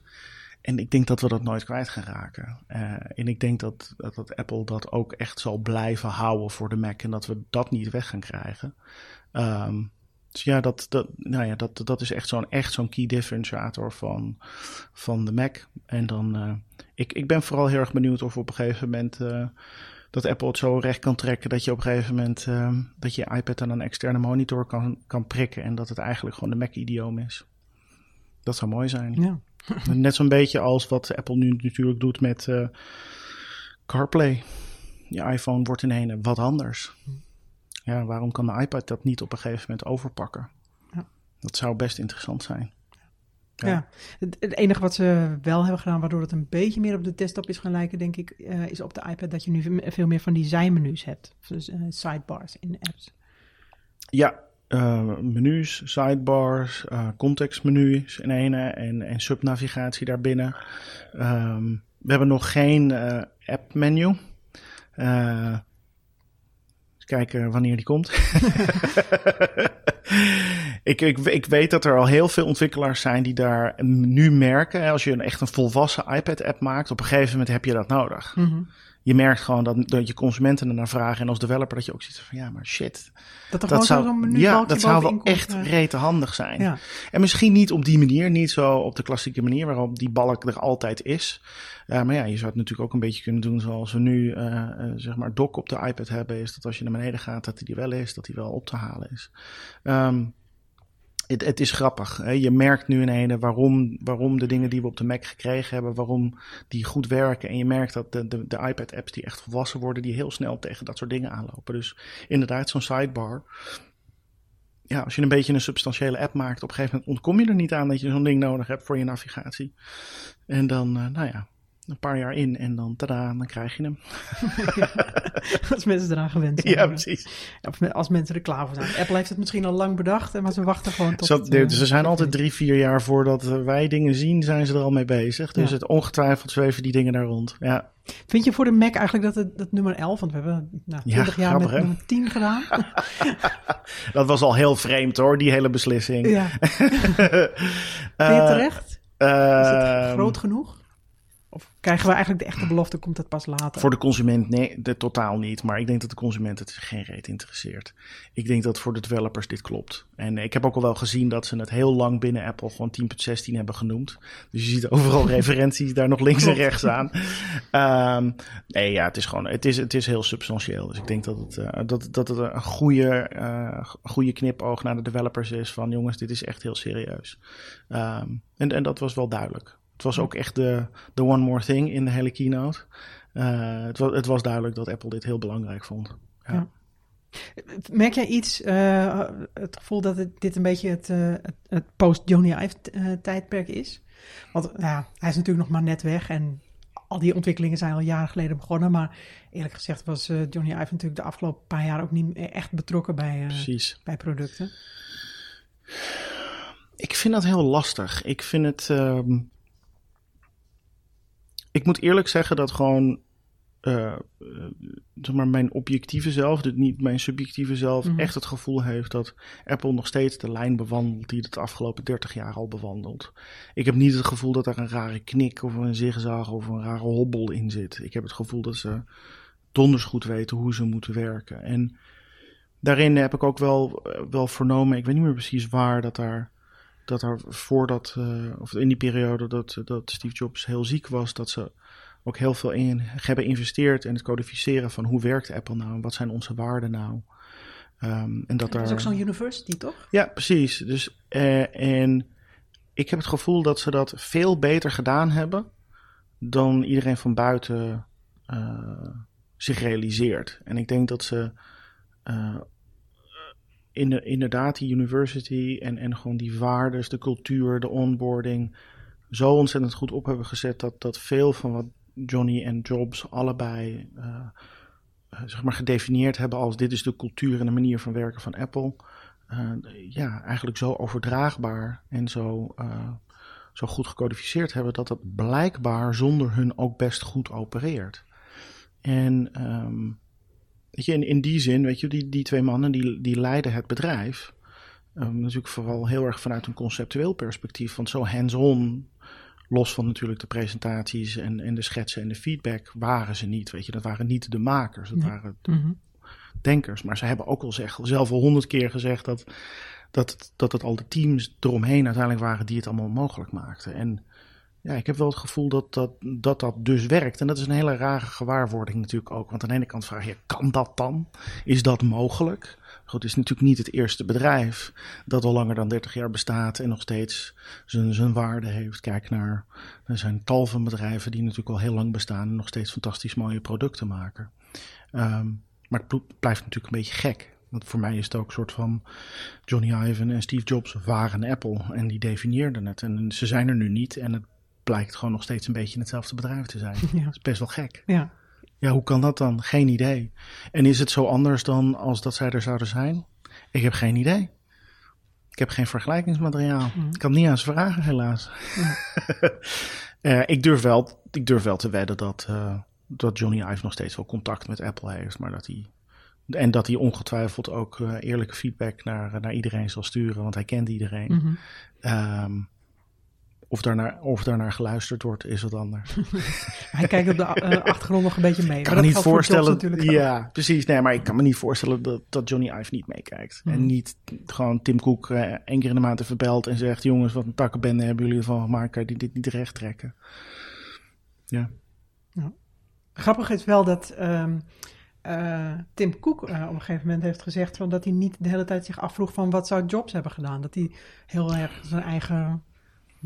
En ik denk dat we dat nooit kwijt gaan raken. Eh, en ik denk dat, dat, dat Apple dat ook echt zal blijven houden voor de Mac. En dat we dat niet weg gaan krijgen. Ehm, dus ja, dat, dat, nou ja, dat, dat is echt zo'n echt zo'n key differentiator van, van de Mac. En dan, eh, ik, ik ben vooral heel erg benieuwd of op een gegeven moment eh, dat Apple het zo recht kan trekken dat je op een gegeven moment ehm, dat je iPad aan een externe monitor kan, kan prikken en dat het eigenlijk gewoon de Mac-idioom is. Dat zou mooi zijn. Ja. Net zo'n beetje als wat Apple nu natuurlijk doet met eh, CarPlay. Je iPhone wordt in een wat anders. Ja, waarom kan de iPad dat niet op een gegeven moment overpakken? Ja. Dat zou best interessant zijn. Ja. Ja. Het, enige wat ze wel hebben gedaan, waardoor het een beetje meer op de desktop is gaan lijken, denk ik, eh, is op de iPad dat je nu ve- veel meer van die zijmenus hebt. Dus eh, sidebars in apps. Ja, eh, menus, sidebars, contextmenu's in ene en, en subnavigatie daarbinnen. Ehm, we hebben nog geen app-menu. Kijken wanneer die komt. ik, ik, ik weet dat er al heel veel ontwikkelaars zijn die daar nu merken. Als je een, echt een volwassen iPad-app maakt, op een gegeven moment heb je dat nodig. Je merkt gewoon dat, dat je consumenten ernaar vragen. En als developer dat je ook ziet van ja, maar shit. Dat er Dat gewoon zou, zo'n menu ja, dat zou wel echt eh. rete handig zijn. Ja. En misschien niet op die manier, niet zo op de klassieke manier waarop die balk er altijd is. Eh, maar ja, je zou het natuurlijk ook een beetje kunnen doen zoals we nu, eh, zeg maar, dock op de iPad hebben. Is dat als je naar beneden gaat, dat die er wel is, dat die wel op te halen is. Ehm, het, is grappig. Hè? Je merkt nu in ene waarom, waarom de dingen die we op de Mac gekregen hebben, waarom die goed werken. En je merkt dat de, de, de iPad-apps die echt volwassen worden, die heel snel tegen dat soort dingen aanlopen. Dus inderdaad, zo'n sidebar. Ja, als je een beetje een substantiële app maakt, op een gegeven moment ontkom je er niet aan dat je zo'n ding nodig hebt voor je navigatie. En dan, eh, nou ja, een paar jaar in en dan, tada, dan krijg je hem. als mensen eraan gewend zijn. Ja, precies. Als mensen er klaar voor zijn. Apple heeft het misschien al lang bedacht, maar ze wachten gewoon tot... Het, eh, ze zijn altijd drie, vier jaar voordat eh, wij dingen zien, zijn ze er al mee bezig. Dus Ja. het ongetwijfeld zweven die dingen daar rond. Ja, Vind je voor de Mac eigenlijk dat het dat nummer 11, want we hebben nou, Ja, 20 jaar met hè? nummer 10 gedaan. dat was al heel vreemd hoor, die hele beslissing. ja. Vind je Eh, terecht? Is het ehm, groot genoeg? Of krijgen we eigenlijk de echte belofte, komt dat pas later? Voor de consument, nee, de, totaal niet. Maar ik denk dat de consument het geen reet interesseert. Ik denk dat voor de developers dit klopt. En ik heb ook al wel gezien dat ze het heel lang binnen Apple gewoon 10.16 hebben genoemd. Dus je ziet overal referenties daar nog links en rechts aan. Ehm, nee, ja, het is gewoon, het is, het is heel substantieel. Dus ik denk dat het, eh, dat, dat het een goede, eh, goede knipoog naar de developers is van jongens, dit is echt heel serieus. Ehm, en, en dat was wel duidelijk. Het was ook echt de, de one more thing in de hele keynote. Eh, het, was, het was duidelijk dat Apple dit heel belangrijk vond. Ja. Ja. Merk jij iets, eh, het gevoel dat het, dit een beetje het, eh, het, post-Johnny Ive tijdperk is? Want ja, hij is natuurlijk nog maar net weg en al die ontwikkelingen zijn al jaren geleden begonnen. Maar eerlijk gezegd was Johnny Ive natuurlijk de afgelopen paar jaar ook niet echt betrokken bij, bij producten. Ik vind dat heel lastig. Ik vind het. ehm, ik moet eerlijk zeggen dat gewoon. eh, eh, zeg maar mijn objectieve zelf, dus niet mijn subjectieve zelf, Mhm. echt het gevoel heeft dat Apple nog steeds de lijn bewandelt die het de afgelopen 30 jaar al bewandelt. Ik heb niet het gevoel dat er een rare knik of een zigzag of een rare hobbel in zit. Ik heb het gevoel dat ze donders goed weten hoe ze moeten werken. En daarin heb ik ook wel, eh, wel vernomen, ik weet niet meer precies waar, dat daar dat er voordat, eh, of in die periode dat, dat Steve Jobs heel ziek was, dat ze ook heel veel in hebben geïnvesteerd in het codificeren van hoe werkt Apple nou en wat zijn onze waarden nou. Ehm, en dat Dat daar... is ook zo'n university, toch? Ja, precies. Dus, eh, en ik heb het gevoel dat ze dat veel beter gedaan hebben dan iedereen van buiten eh, zich realiseert. En ik denk dat ze inderdaad die university en, en gewoon die waardes, de cultuur, de onboarding zo ontzettend goed op hebben gezet dat, dat veel van wat Johnny en Jobs allebei eh, eh, zeg maar gedefinieerd hebben als dit is de cultuur en de manier van werken van Apple. eh, ja, eigenlijk zo overdraagbaar en zo, zo goed gecodificeerd hebben dat dat blijkbaar zonder hun ook best goed opereert. En ehm, weet je, in, in die zin, weet je, die, die twee mannen die, die leiden het bedrijf. Um, natuurlijk vooral heel erg vanuit een conceptueel perspectief. Want zo hands-on, los van natuurlijk de presentaties en, en de schetsen en de feedback, waren ze niet. Weet je, dat waren niet de makers, dat waren Mhm. denkers. Maar ze hebben ook al zeg, zelf al honderd keer gezegd dat, dat, dat het al de teams eromheen uiteindelijk waren die het allemaal mogelijk maakten. En ja, ik heb wel het gevoel dat dat, dat dat dus werkt. En dat is een hele rare gewaarwording natuurlijk ook. Want aan de ene kant vraag je, kan dat dan? Is dat mogelijk? Goed, het is natuurlijk niet het eerste bedrijf dat al langer dan 30 jaar bestaat en nog steeds zijn, zijn waarde heeft. Kijk naar, er zijn tal van bedrijven die natuurlijk al heel lang bestaan en nog steeds fantastisch mooie producten maken. Ehm, maar het bl- blijft natuurlijk een beetje gek. Want voor mij is het ook een soort van Johnny Ive en Steve Jobs waren Apple en die definieerden het. En ze zijn er nu niet en het blijkt gewoon nog steeds een beetje hetzelfde bedrijf te zijn. Ja. Dat is best wel gek. Ja. Ja, hoe kan dat dan? Geen idee. En is het zo anders dan als dat zij er zouden zijn? Ik heb geen idee. Ik heb geen vergelijkingsmateriaal. Ik kan niet aan ze vragen, helaas. Eh, ik, durf wel, ik durf wel te wedden dat, eh, dat Johnny Ive nog steeds wel contact met Apple heeft. Maar dat hij, en dat hij ongetwijfeld ook eh, eerlijke feedback naar, naar iedereen zal sturen. Want hij kent iedereen. Ehm, of, daarnaar, of daarnaar geluisterd wordt, is wat anders. Hij kijkt op de eh, achtergrond nog een beetje mee. Ik kan me niet voor voorstellen. ook. Ja, precies. Nee, maar ik kan me niet voorstellen dat, dat Johnny Ive niet meekijkt. En niet gewoon Tim Cook eh, één keer in de maand even belt en zegt: Jongens, wat een takkenbende hebben jullie ervan gemaakt? Kan je dit niet recht trekken? Ja. Grappig is wel dat ehm, eh, Tim Cook op een gegeven moment heeft gezegd van dat hij niet de hele tijd zich afvroeg van wat zou Jobs hebben gedaan. Dat hij heel erg zijn eigen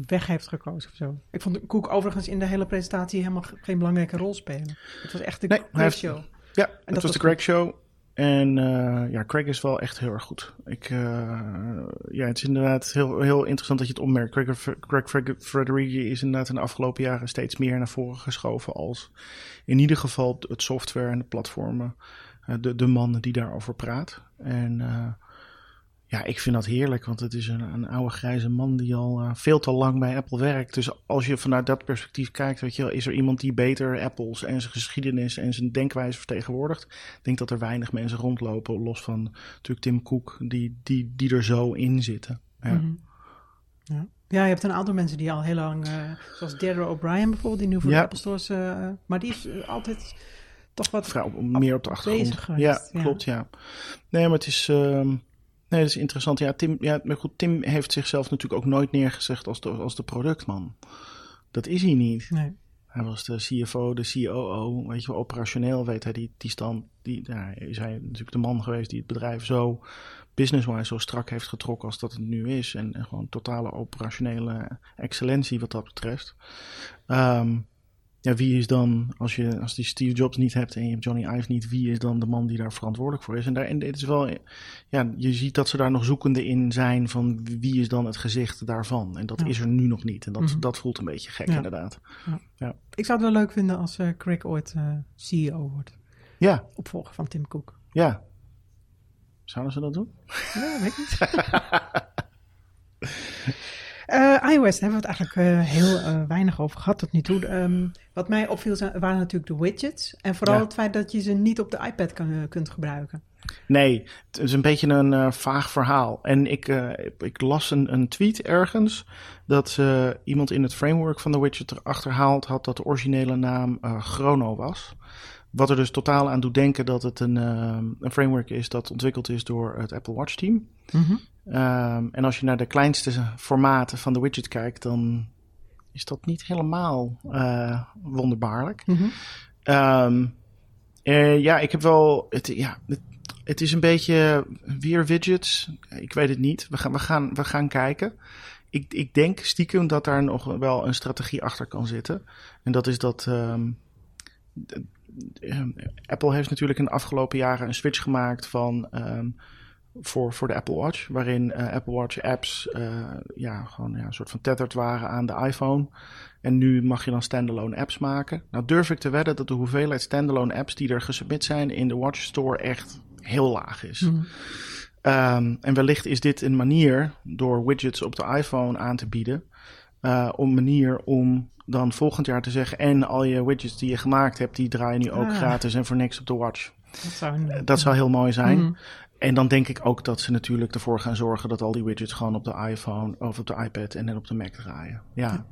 weg heeft gekozen of zo. Ik vond Cook overigens in de hele presentatie helemaal ge- geen belangrijke rol spelen. Het was echt de Nee, hij Craig heeft- show. Ja, dat het was was de Craig Show. En eh, ja, Craig is wel echt heel erg goed. Ik, eh, ja, het is inderdaad heel, heel interessant dat je het opmerkt. Craig, Craig Fred- Federighi is inderdaad in de afgelopen jaren steeds meer naar voren geschoven als in ieder geval het software en de platformen. eh, de, de man die daarover praat. En ja, ik vind dat heerlijk, want het is een, een oude grijze man die al eh, veel te lang bij Apple werkt. Dus als je vanuit dat perspectief kijkt, weet je wel, is er iemand die beter Apples en zijn geschiedenis en zijn denkwijze vertegenwoordigt? Ik denk dat er weinig mensen rondlopen, los van natuurlijk Tim Cook, die, die, die er zo in zitten. Ja. Mhm. Ja. ja, je hebt een aantal mensen die al heel lang, eh, zoals Deirdre O'Brien bijvoorbeeld, die nu voor Ja. de Apple Stores, eh, maar die is altijd toch wat Vrouw meer op de achtergrond. ja, ja. klopt, ja. Nee, maar het is, ehm, nee, dat is interessant. Ja, Tim, ja, maar goed, Tim heeft zichzelf natuurlijk ook nooit neergezegd als de, als de productman. Dat is hij niet. Nee. Hij was de CFO, de COO, weet je wel, operationeel weet hij die, die stand. Die, ja, is hij natuurlijk de man geweest die het bedrijf zo business-wise zo strak heeft getrokken als dat het nu is. En, en gewoon totale operationele excellentie wat dat betreft. Ehm, ja, wie is dan, als je als die Steve Jobs niet hebt en je hebt Johnny Ive niet, wie is dan de man die daar verantwoordelijk voor is? En, daar, en dit is wel, ja, je ziet dat ze daar nog zoekende in zijn van wie is dan het gezicht daarvan. En dat Ja. is er nu nog niet. En dat, Mhm. dat voelt een beetje gek Ja. inderdaad. Ik zou het wel leuk vinden als eh, Craig ooit eh, CEO wordt. Ja, Opvolger van Tim Cook. ja. Zouden ze dat doen? Ja, weet ik niet. Eh, iOS daar hebben we het eigenlijk eh, heel eh, weinig over gehad tot nu toe. Ehm, wat mij opviel zijn, waren natuurlijk de widgets. En vooral Ja. het feit dat je ze niet op de iPad kan, kunt gebruiken. Nee, het is een beetje een vaag verhaal. En ik, ik las een, een tweet ergens dat iemand in het framework van de widget erachter haald had dat de originele naam Chrono was. Wat er dus totaal aan doet denken dat het een, eh, een framework is dat ontwikkeld is door het Apple Watch team. Ehm, en als je naar de kleinste formaten van de widget kijkt, dan is dat niet helemaal eh, wonderbaarlijk. Mhm. Ehm, eh, ja, ik heb wel. Het, ja, het, het is een beetje weer widgets. Ik weet het niet. We gaan, we gaan, we gaan kijken. Ik, ik denk stiekem dat daar nog wel een strategie achter kan zitten. En dat is dat. ehm, Apple heeft natuurlijk in de afgelopen jaren een switch gemaakt van. ehm, voor, voor de Apple Watch, waarin eh, Apple Watch apps eh, ja, gewoon ja, een soort van tethered waren aan de iPhone. En nu mag je dan standalone apps maken. Nou durf ik te wedden dat de hoeveelheid standalone apps die er gesubmit zijn in de Watch Store echt heel laag is. Mhm. Ehm, en wellicht is dit een manier door widgets op de iPhone aan te bieden. eh, een manier om dan volgend jaar te zeggen: en al je widgets die je gemaakt hebt, die draaien nu ook Ah. gratis en voor niks op de Watch. Dat zou, Dat zou heel mooi zijn. Mhm. en dan denk ik ook dat ze natuurlijk ervoor gaan zorgen dat al die widgets gewoon op de iPhone of op de iPad en dan op de Mac draaien. Ja, ja.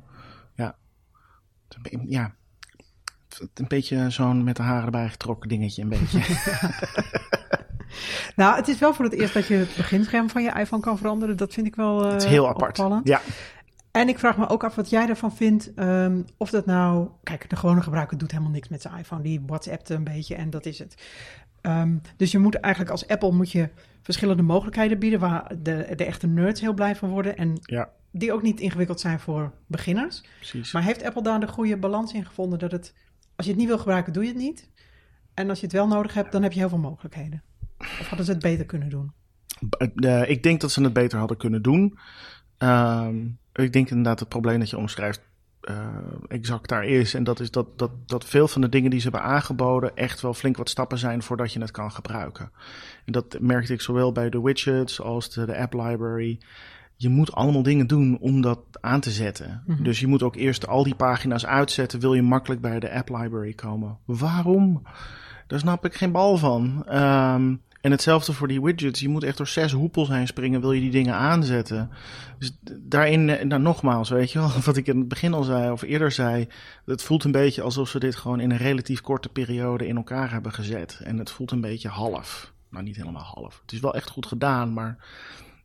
Ja. ja. Een beetje zo'n met de haren erbij getrokken dingetje, een beetje. nou, het is wel voor het eerst dat je het beginscherm van je iPhone kan veranderen. Dat vind ik wel uh, Het is heel apart. Opvallend. Ja. En ik vraag me ook af wat jij ervan vindt. Um, of dat nou. Kijk, de gewone gebruiker doet helemaal niks met zijn iPhone. Die WhatsAppt een beetje en dat is het. Um, dus je moet eigenlijk als Apple moet je verschillende mogelijkheden bieden. Waar de, de echte nerds heel blij van worden. En ja. die ook niet ingewikkeld zijn voor beginners. Precies. Maar heeft Apple daar de goede balans in gevonden? Dat het. Als je het niet wil gebruiken, doe je het niet. En als je het wel nodig hebt, dan heb je heel veel mogelijkheden. Of hadden ze het beter kunnen doen? Uh, ik denk dat ze het beter hadden kunnen doen. Um, ik denk inderdaad het probleem dat je omschrijft uh, exact daar is. En dat is dat, dat, dat veel van de dingen die ze hebben aangeboden echt wel flink wat stappen zijn voordat je het kan gebruiken. En dat merkte ik zowel bij de widgets als de, de app library. Je moet allemaal dingen doen om dat aan te zetten. Mm -hmm. Dus je moet ook eerst al die pagina's uitzetten. Wil je makkelijk bij de app library komen? Waarom? Daar snap ik geen bal van. Um, en hetzelfde voor die widgets. Je moet echt door zes hoepels heen springen, wil je die dingen aanzetten. Dus daarin, nou nogmaals, weet je wel, wat ik in het begin al zei, of eerder zei. Het voelt een beetje alsof ze dit gewoon in een relatief korte periode in elkaar hebben gezet. En het voelt een beetje half. Nou, niet helemaal half. Het is wel echt goed gedaan, maar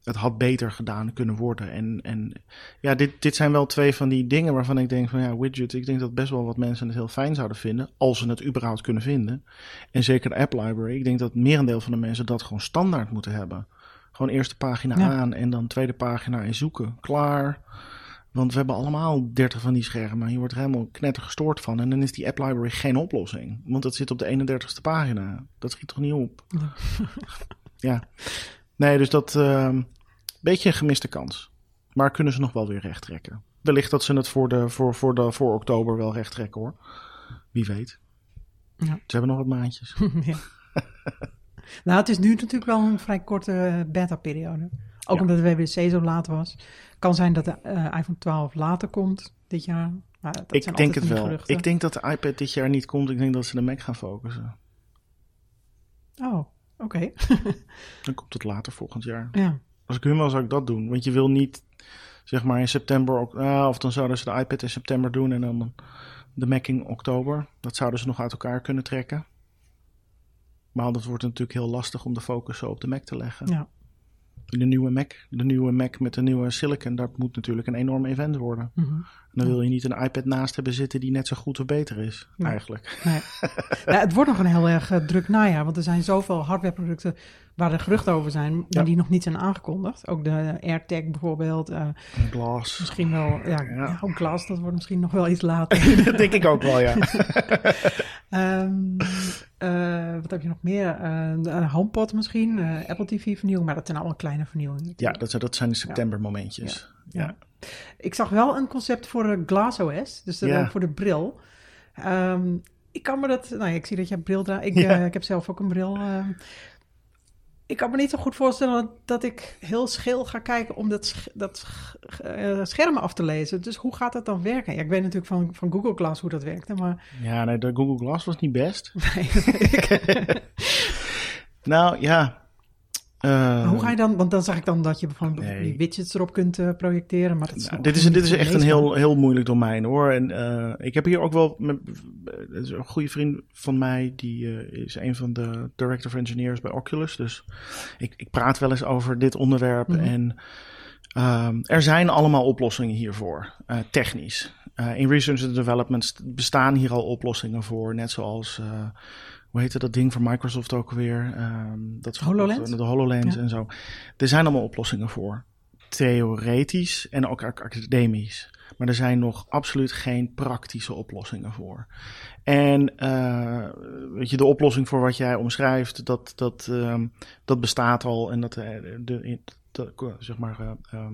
het had beter gedaan kunnen worden. En, en ja, dit, dit zijn wel twee van die dingen waarvan ik denk van ja, widgets. Ik denk dat best wel wat mensen het heel fijn zouden vinden. Als ze het überhaupt kunnen vinden. En zeker de app library. Ik denk dat het merendeel van de mensen dat gewoon standaard moeten hebben. Gewoon eerste pagina ja. aan en dan tweede pagina in zoeken. Klaar. Want we hebben allemaal 30 van die schermen. Je wordt er helemaal knetter gestoord van. En dan is die app library geen oplossing. Want dat zit op de 31ste pagina. Dat schiet toch niet op? Ja. Nee, dus dat. Beetje een gemiste kans. Maar kunnen ze nog wel weer recht trekken? Wellicht dat ze het voor, de, voor, voor, de, voor oktober wel recht trekken hoor. Wie weet. Ja. Ze hebben nog wat maandjes. ja. nou, het is nu natuurlijk wel een vrij korte beta-periode. Ook ja. omdat de WWDC zo laat was. Kan zijn dat de uh, iPhone 12 later komt dit jaar. Maar dat ik zijn denk het wel. Geruchten. Ik denk dat de iPad dit jaar niet komt. Ik denk dat ze de Mac gaan focussen. Oh, oké. Okay. Dan komt het later volgend jaar. Ja. Als ik hun was, zou ik dat doen. Want je wil niet, zeg maar in september, ook, ah, of dan zouden ze de iPad in september doen en dan de Mac in oktober. Dat zouden ze nog uit elkaar kunnen trekken. Maar dat wordt natuurlijk heel lastig om de focus zo op de Mac te leggen. Ja. De nieuwe Mac, de nieuwe Mac met de nieuwe Silicon, dat moet natuurlijk een enorm event worden. Mm -hmm. Dan wil je niet een iPad naast hebben zitten die net zo goed of beter is, nee. eigenlijk. Nee. ja, het wordt nog een heel erg uh, druk najaar, want er zijn zoveel hardwareproducten waar er geruchten over zijn, maar Ja. die nog niet zijn aangekondigd. Ook de AirTag bijvoorbeeld. uh, Glas. misschien wel, ja, Ja. ja. ook Glass, dat wordt misschien nog wel iets later. dat denk ik ook wel, ja. Ehm, eh, wat heb je nog meer? Eh, een HomePod misschien, eh, Apple TV vernieuwing, maar dat zijn allemaal kleine vernieuwingen. ja, dat zijn, dat zijn de september momentjes. Ja. Ik zag wel een concept voor uh, GlassOS, dus Ja. voor de bril. Ehm, ik kan me dat, nou ja, ik zie dat je een bril draagt. Ik, eh, ik heb zelf ook een bril. ehm. ik kan me niet zo goed voorstellen dat, ik heel scheel ga kijken om dat, sch- dat sch- eh, scherm af te lezen. Dus hoe gaat dat dan werken? Ja, ik weet natuurlijk van, van Google Glass hoe dat werkte, maar Ja, nee, de Google Glass was niet best. nee. Nou, ja. Eh, Maar hoe ga je dan, want dan zag ik dan dat je van Nee. die widgets erop kunt eh, projecteren, maar is Nou, dit, is, dit is echt een heel, heel moeilijk domein hoor. En eh, ik heb hier ook wel. Met, is een goede vriend van mij, die eh, is een van de director of engineers bij Oculus. Dus ik, ik praat wel eens over dit onderwerp. Mhm. En ehm, er zijn allemaal oplossingen hiervoor, eh, technisch. Eh, in research and development st- bestaan hier al oplossingen voor, net zoals. Hoe heette dat ding van Microsoft ook weer? Ehm, dat HoloLens? De HoloLens Ja. en zo. Er zijn allemaal oplossingen voor theoretisch en ook ac- academisch. Maar er zijn nog absoluut geen praktische oplossingen voor. En eh, weet je, de oplossing voor wat jij omschrijft, dat, dat, ehm, dat bestaat al. En dat, eh, de, zeg maar, eh, ehm,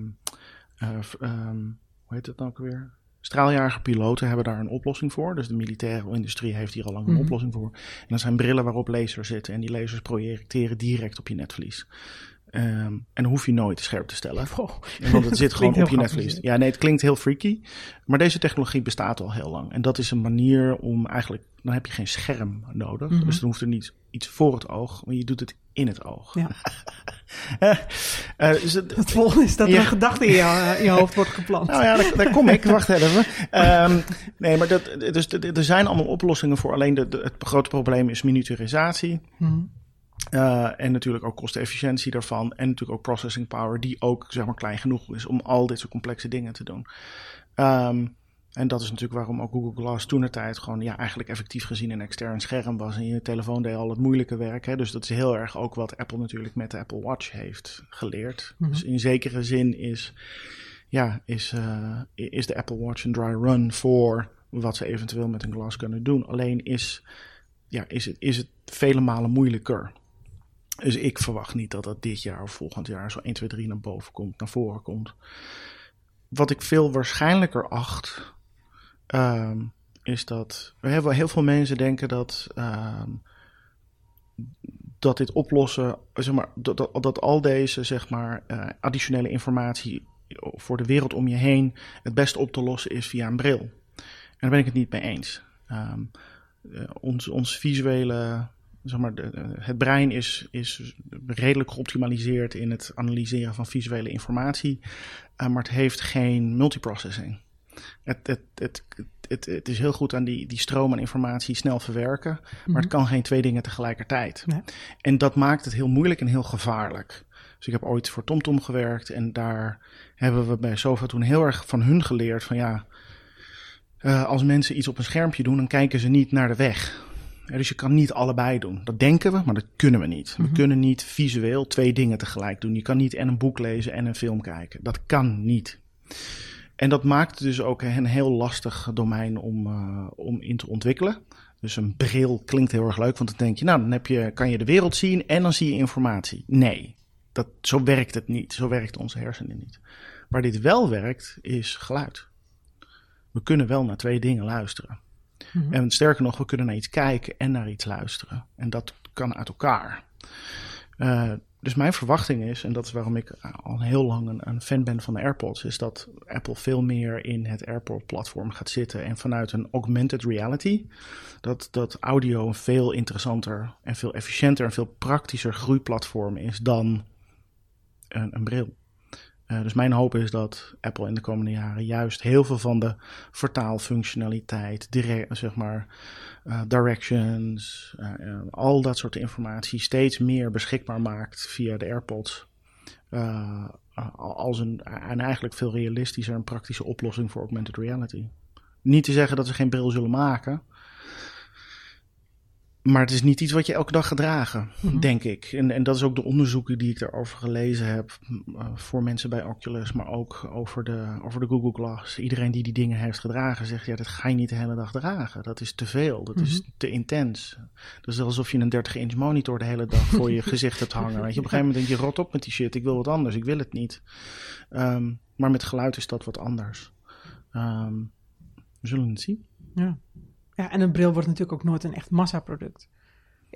eh, ehm, hoe heet het nou ook weer? Straaljarige piloten hebben daar een oplossing voor. Dus de militaire industrie heeft hier al lang een Mhm. oplossing voor. En dat zijn brillen waarop lasers zitten. En die lasers projecteren direct op je netvlies. Ehm, en dan hoef je nooit scherp te stellen. Oh, Want het zit gewoon op je netvlies. Ja, nee, het klinkt heel freaky. Maar deze technologie bestaat al heel lang. En dat is een manier om eigenlijk... Dan heb je geen scherm nodig. Mhm. Dus dan hoeft er niet iets voor het oog. Maar je doet het in het oog. Ja. Eh, eh, dus het- Het volgende is dat er een gedachte in je, in je hoofd wordt geplant. nou ja, daar, daar kom ik. Wacht even. Ehm, nee, maar dat, dus, er zijn allemaal oplossingen voor. Alleen de, de- het grote probleem is miniaturisatie. Mhm. Eh, en natuurlijk ook kostenefficiëntie daarvan. En natuurlijk ook processing power, die ook zeg maar klein genoeg is om al dit soort complexe dingen te doen. Ehm, en dat is natuurlijk waarom ook Google Glass toen de tijd gewoon ja, eigenlijk effectief gezien een extern scherm was. En je telefoon deed al het moeilijke werk. Hè? Dus dat is heel erg ook wat Apple natuurlijk met de Apple Watch heeft geleerd. Mhm. Dus in zekere zin is, ja, is, eh, is de Apple Watch een dry run voor wat ze eventueel met een Glass kunnen doen. Alleen is, ja, is, het, is het vele malen moeilijker. Dus ik verwacht niet dat dat dit jaar of volgend jaar zo 1, 2, 3 naar boven komt, naar voren komt. Wat ik veel waarschijnlijker acht, ehm, is dat we hebben heel veel mensen denken dat, ehm, dat dit oplossen, zeg maar, dat, dat, dat al deze zeg maar, eh, additionele informatie voor de wereld om je heen het beste op te lossen is via een bril. En daar ben ik het niet mee eens. Ehm, eh, ons, ons visuele zeg maar, de- het brein is, is redelijk geoptimaliseerd in het analyseren van visuele informatie, eh, maar het heeft geen multiprocessing. Het, het, het, het, het is heel goed aan die, die stroom aan informatie snel verwerken, maar het kan geen twee dingen tegelijkertijd. Nee. En dat maakt het heel moeilijk en heel gevaarlijk. Dus ik heb ooit voor TomTom gewerkt en daar hebben we bij Sofa toen heel erg van hun geleerd van ja, eh, als mensen iets op een schermpje doen, dan kijken ze niet naar de weg. Ja, dus je kan niet allebei doen. Dat denken we, maar dat kunnen we niet. We kunnen niet visueel twee dingen tegelijk doen. Je kan niet en een boek lezen en een film kijken. Dat kan niet. En dat maakt dus ook een heel lastig domein om, eh, om in te ontwikkelen. Dus een bril klinkt heel erg leuk, want dan denk je, nou, dan heb je, kan je de wereld zien en dan zie je informatie. Nee, dat, zo werkt het niet. Zo werkt onze hersenen niet. Waar dit wel werkt, is geluid. We kunnen wel naar twee dingen luisteren. Mhm. En sterker nog, we kunnen naar iets kijken en naar iets luisteren. En dat kan uit elkaar. Eh, dus mijn verwachting is, en dat is waarom ik al heel lang een, een fan ben van de AirPods, is dat Apple veel meer in het AirPod-platform gaat zitten en vanuit een augmented reality, dat, dat audio een veel interessanter en veel efficiënter en veel praktischer groeiplatform is dan een, een bril. Eh, dus mijn hoop is dat Apple in de komende jaren juist heel veel van de vertaalfunctionaliteit, dire- zeg maar, eh, directions, eh, al dat soort informatie steeds meer beschikbaar maakt via de AirPods. Als een, en eigenlijk veel realistischer en praktische oplossing voor augmented reality. Niet te zeggen dat ze geen bril zullen maken. Maar het is niet iets wat je elke dag gaat dragen, Mhm. denk ik. En, en dat is ook de onderzoeken die ik daarover gelezen heb. eh, voor mensen bij Oculus, maar ook over de, over de Google Glass. Iedereen die die dingen heeft gedragen zegt: ja, dat ga je niet de hele dag dragen. Dat is te veel, dat is te intens. Dat is alsof je een 30-inch monitor de hele dag voor je gezicht hebt hangen. Weet je, op een gegeven moment denk je: rot op met die shit, ik wil wat anders, ik wil het niet. Ehm, maar met geluid is dat wat anders. Ehm, we zullen het zien. Ja. Ja, en een bril wordt natuurlijk ook nooit een echt massaproduct.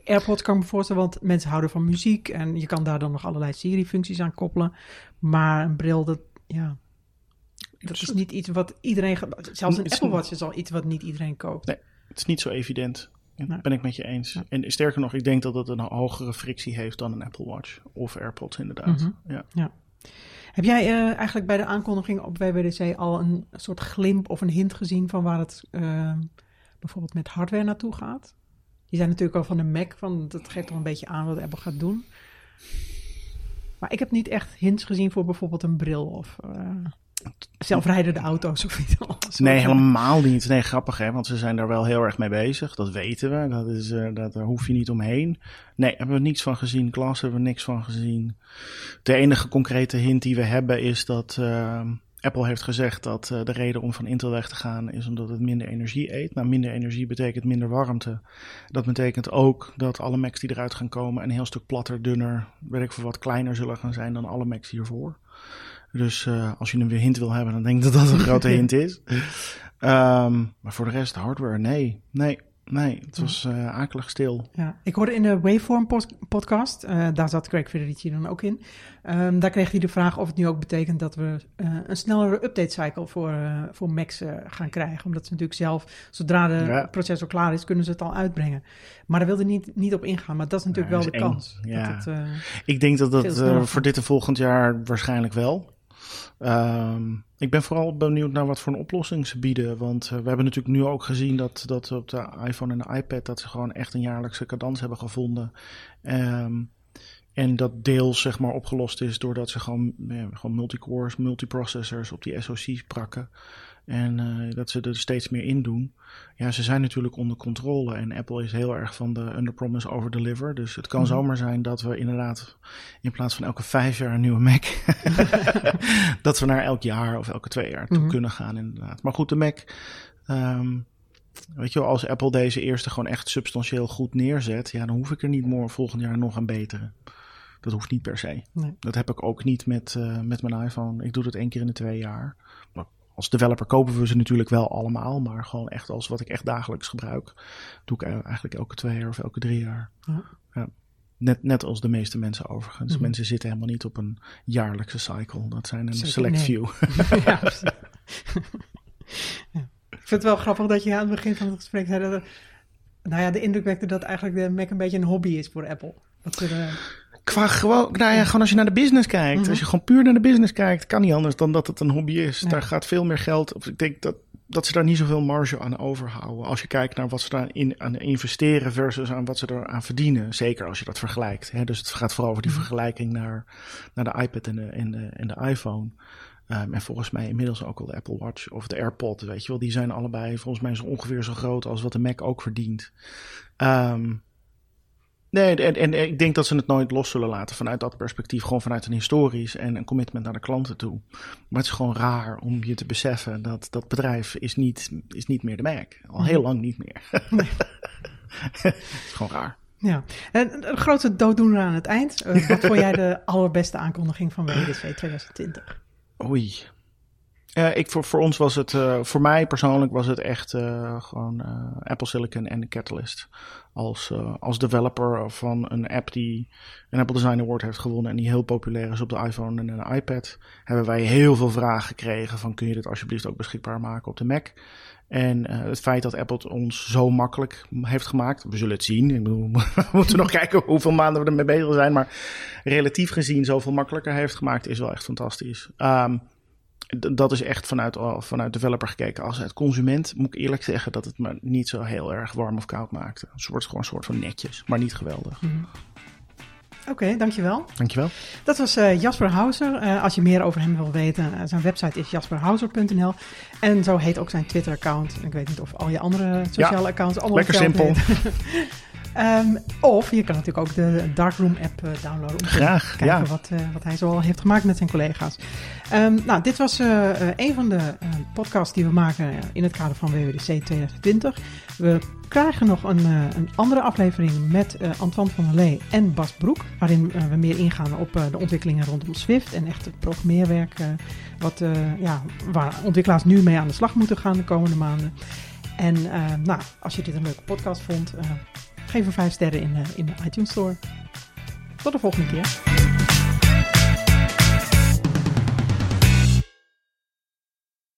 AirPods kan ik me voorstellen, want mensen houden van muziek en je kan daar dan nog allerlei Siri-functies aan koppelen. Maar een bril, dat, ja, dat is niet iets wat iedereen... Zelfs een Apple Watch is al iets wat niet iedereen koopt. Nee. Het is niet zo evident. Dat ben ik met je eens. Ja. En sterker nog, ik denk dat het een hogere frictie heeft dan een Apple Watch of AirPods inderdaad. Mhm. Ja. Heb jij eh, eigenlijk bij de aankondiging op WWDC al een soort glimp of een hint gezien van waar het eh, bijvoorbeeld met hardware naartoe gaat? Je zei natuurlijk al van de Mac, van dat geeft toch een beetje aan wat Apple gaat doen. Maar ik heb niet echt hints gezien voor bijvoorbeeld een bril of eh, zelfrijdende auto's of iets. anders. Nee, helemaal niet. Nee, grappig hè, want ze zijn daar wel heel erg mee bezig. Dat weten we. Dat is, eh, dat, daar hoef je niet omheen. Nee, hebben we niks van gezien. Klas hebben we niks van gezien. De enige concrete hint die we hebben is dat eh, Apple heeft gezegd dat eh, de reden om van Intel weg te gaan is omdat het minder energie eet. Nou, minder energie betekent minder warmte. Dat betekent ook dat alle Macs die eruit gaan komen een heel stuk platter, dunner, weet ik veel wat kleiner zullen gaan zijn dan alle Macs hiervoor. Dus eh, als je een hint wil hebben, dan denk ik dat dat een grote hint is. Ehm, maar voor de rest, hardware, nee. Nee, Nee, het was uh, akelig stil. Ja. Ik hoorde in de Waveform podcast, uh, daar zat Craig Federici dan ook in. Um, daar kreeg hij de vraag of het nu ook betekent dat we uh, een snellere update cycle voor, voor Macs gaan krijgen. Omdat ze natuurlijk zelf, zodra de ja. processor klaar is, kunnen ze het al uitbrengen. Maar daar wilde niet, niet op ingaan. Maar dat is natuurlijk wel de eng. kans. Ja. Dat het, Ik denk dat dat voor dit en volgend jaar waarschijnlijk wel. Um, ik ben vooral benieuwd naar wat voor een oplossing ze bieden. Want uh, we hebben natuurlijk nu ook gezien dat, dat op de iPhone en de iPad... dat ze gewoon echt een jaarlijkse cadans hebben gevonden. Um, en dat deels zeg maar opgelost is doordat ze gewoon, gewoon multicores, multiprocessors op die SoC's prakken. En uh, dat ze er steeds meer in doen. Ja, ze zijn natuurlijk onder controle. En Apple is heel erg van de under promise over deliver. Dus het kan mm zomaar zijn dat we inderdaad in plaats van elke vijf jaar een nieuwe Mac. dat we naar elk jaar of elke twee jaar toe mm kunnen gaan inderdaad. Maar goed, de Mac. Um, weet je wel, als Apple deze eerste gewoon echt substantieel goed neerzet. Ja, dan hoef ik er niet meer volgend jaar nog aan beteren. Dat hoeft niet per se. Nee. Dat heb ik ook niet met, uh, met mijn iPhone. Ik doe dat één keer in de twee jaar. Maar als developer kopen we ze natuurlijk wel allemaal, maar gewoon echt als wat ik echt dagelijks gebruik, doe ik eigenlijk elke twee jaar of elke drie jaar. Ja. ja. Net, net als de meeste mensen overigens. Mhm. Mensen zitten helemaal niet op een jaarlijkse cycle. Dat zijn een select few. ja, ja. Ik vind het wel grappig dat je aan het begin van het gesprek zei dat nou ja, de indruk wekte dat eigenlijk de Mac een beetje een hobby is voor Apple. Dat ze Qua gewoon, nou ja, gewoon als je naar de business kijkt. Mhm. Als je gewoon puur naar de business kijkt, kan niet anders dan dat het een hobby is. Daar gaat veel meer geld. Of ik denk dat, dat ze daar niet zoveel marge aan overhouden. Als je kijkt naar wat ze daar in, aan investeren versus aan wat ze er aan verdienen. Zeker als je dat vergelijkt. Hè? Dus het gaat vooral over die mhm. vergelijking naar, naar de iPad en de, en de, en de iPhone. Um, en volgens mij inmiddels ook al de Apple Watch of de AirPod, weet je wel. Die zijn allebei volgens mij zo ongeveer zo groot als wat de Mac ook verdient. Um, Nee, en, en, ik denk dat ze het nooit los zullen laten vanuit dat perspectief. Gewoon vanuit een historisch en een commitment naar de klanten toe. Maar het is gewoon raar om je te beseffen dat dat bedrijf is niet, is niet meer de Mac. Al heel mhm. lang niet meer. het is gewoon raar. Ja, en een grote dooddoener aan het eind. Eh, wat vond jij de allerbeste aankondiging van WDC 2020? Oei. Uh, ik, voor, ons was het, uh, voor mij persoonlijk was het echt uh, gewoon Apple Silicon en Catalyst. Als, als developer van een app die een Apple Design Award heeft gewonnen en die heel populair is op de iPhone en de iPad, hebben wij heel veel vragen gekregen van kun je dit alsjeblieft ook beschikbaar maken op de Mac. En het feit dat Apple het ons zo makkelijk heeft gemaakt, we zullen het zien. Ik bedoel, we moeten nog kijken hoeveel maanden we ermee bezig zijn, maar relatief gezien zoveel makkelijker heeft gemaakt, is wel echt fantastisch. Um, dat is echt vanuit, vanuit developer gekeken. Als het consument moet ik eerlijk zeggen dat het me niet zo heel erg warm of koud maakte. Het wordt gewoon een soort van netjes, maar niet geweldig. Mm Oké, okay, dankjewel. Dankjewel. Dat was uh, Jasper Hauser. Uh, als je meer over hem wil weten, uh, zijn website is jasperhauser.nl. En zo heet ook zijn Twitter-account. Ik weet niet of al je andere sociale ja, accounts allemaal lekker simpel. Um, of je kan natuurlijk ook de Darkroom app uh, downloaden om Graag, te kijken wat, uh, wat hij zoal heeft gemaakt met zijn collega's. Um, nou, dit was uh, een van de podcasts die we maken in het kader van WWDC 2020. We krijgen nog een, een andere aflevering met Antoine van der Lee en Bas Broek. Waarin we meer ingaan op de ontwikkelingen rondom Swift en echt het programmeerwerk. wat, ja, waar ontwikkelaars nu mee aan de slag moeten gaan de komende maanden. En nou, als je dit een leuke podcast vond, Geef er 5 sterren in, in de iTunes Store. Tot de volgende keer.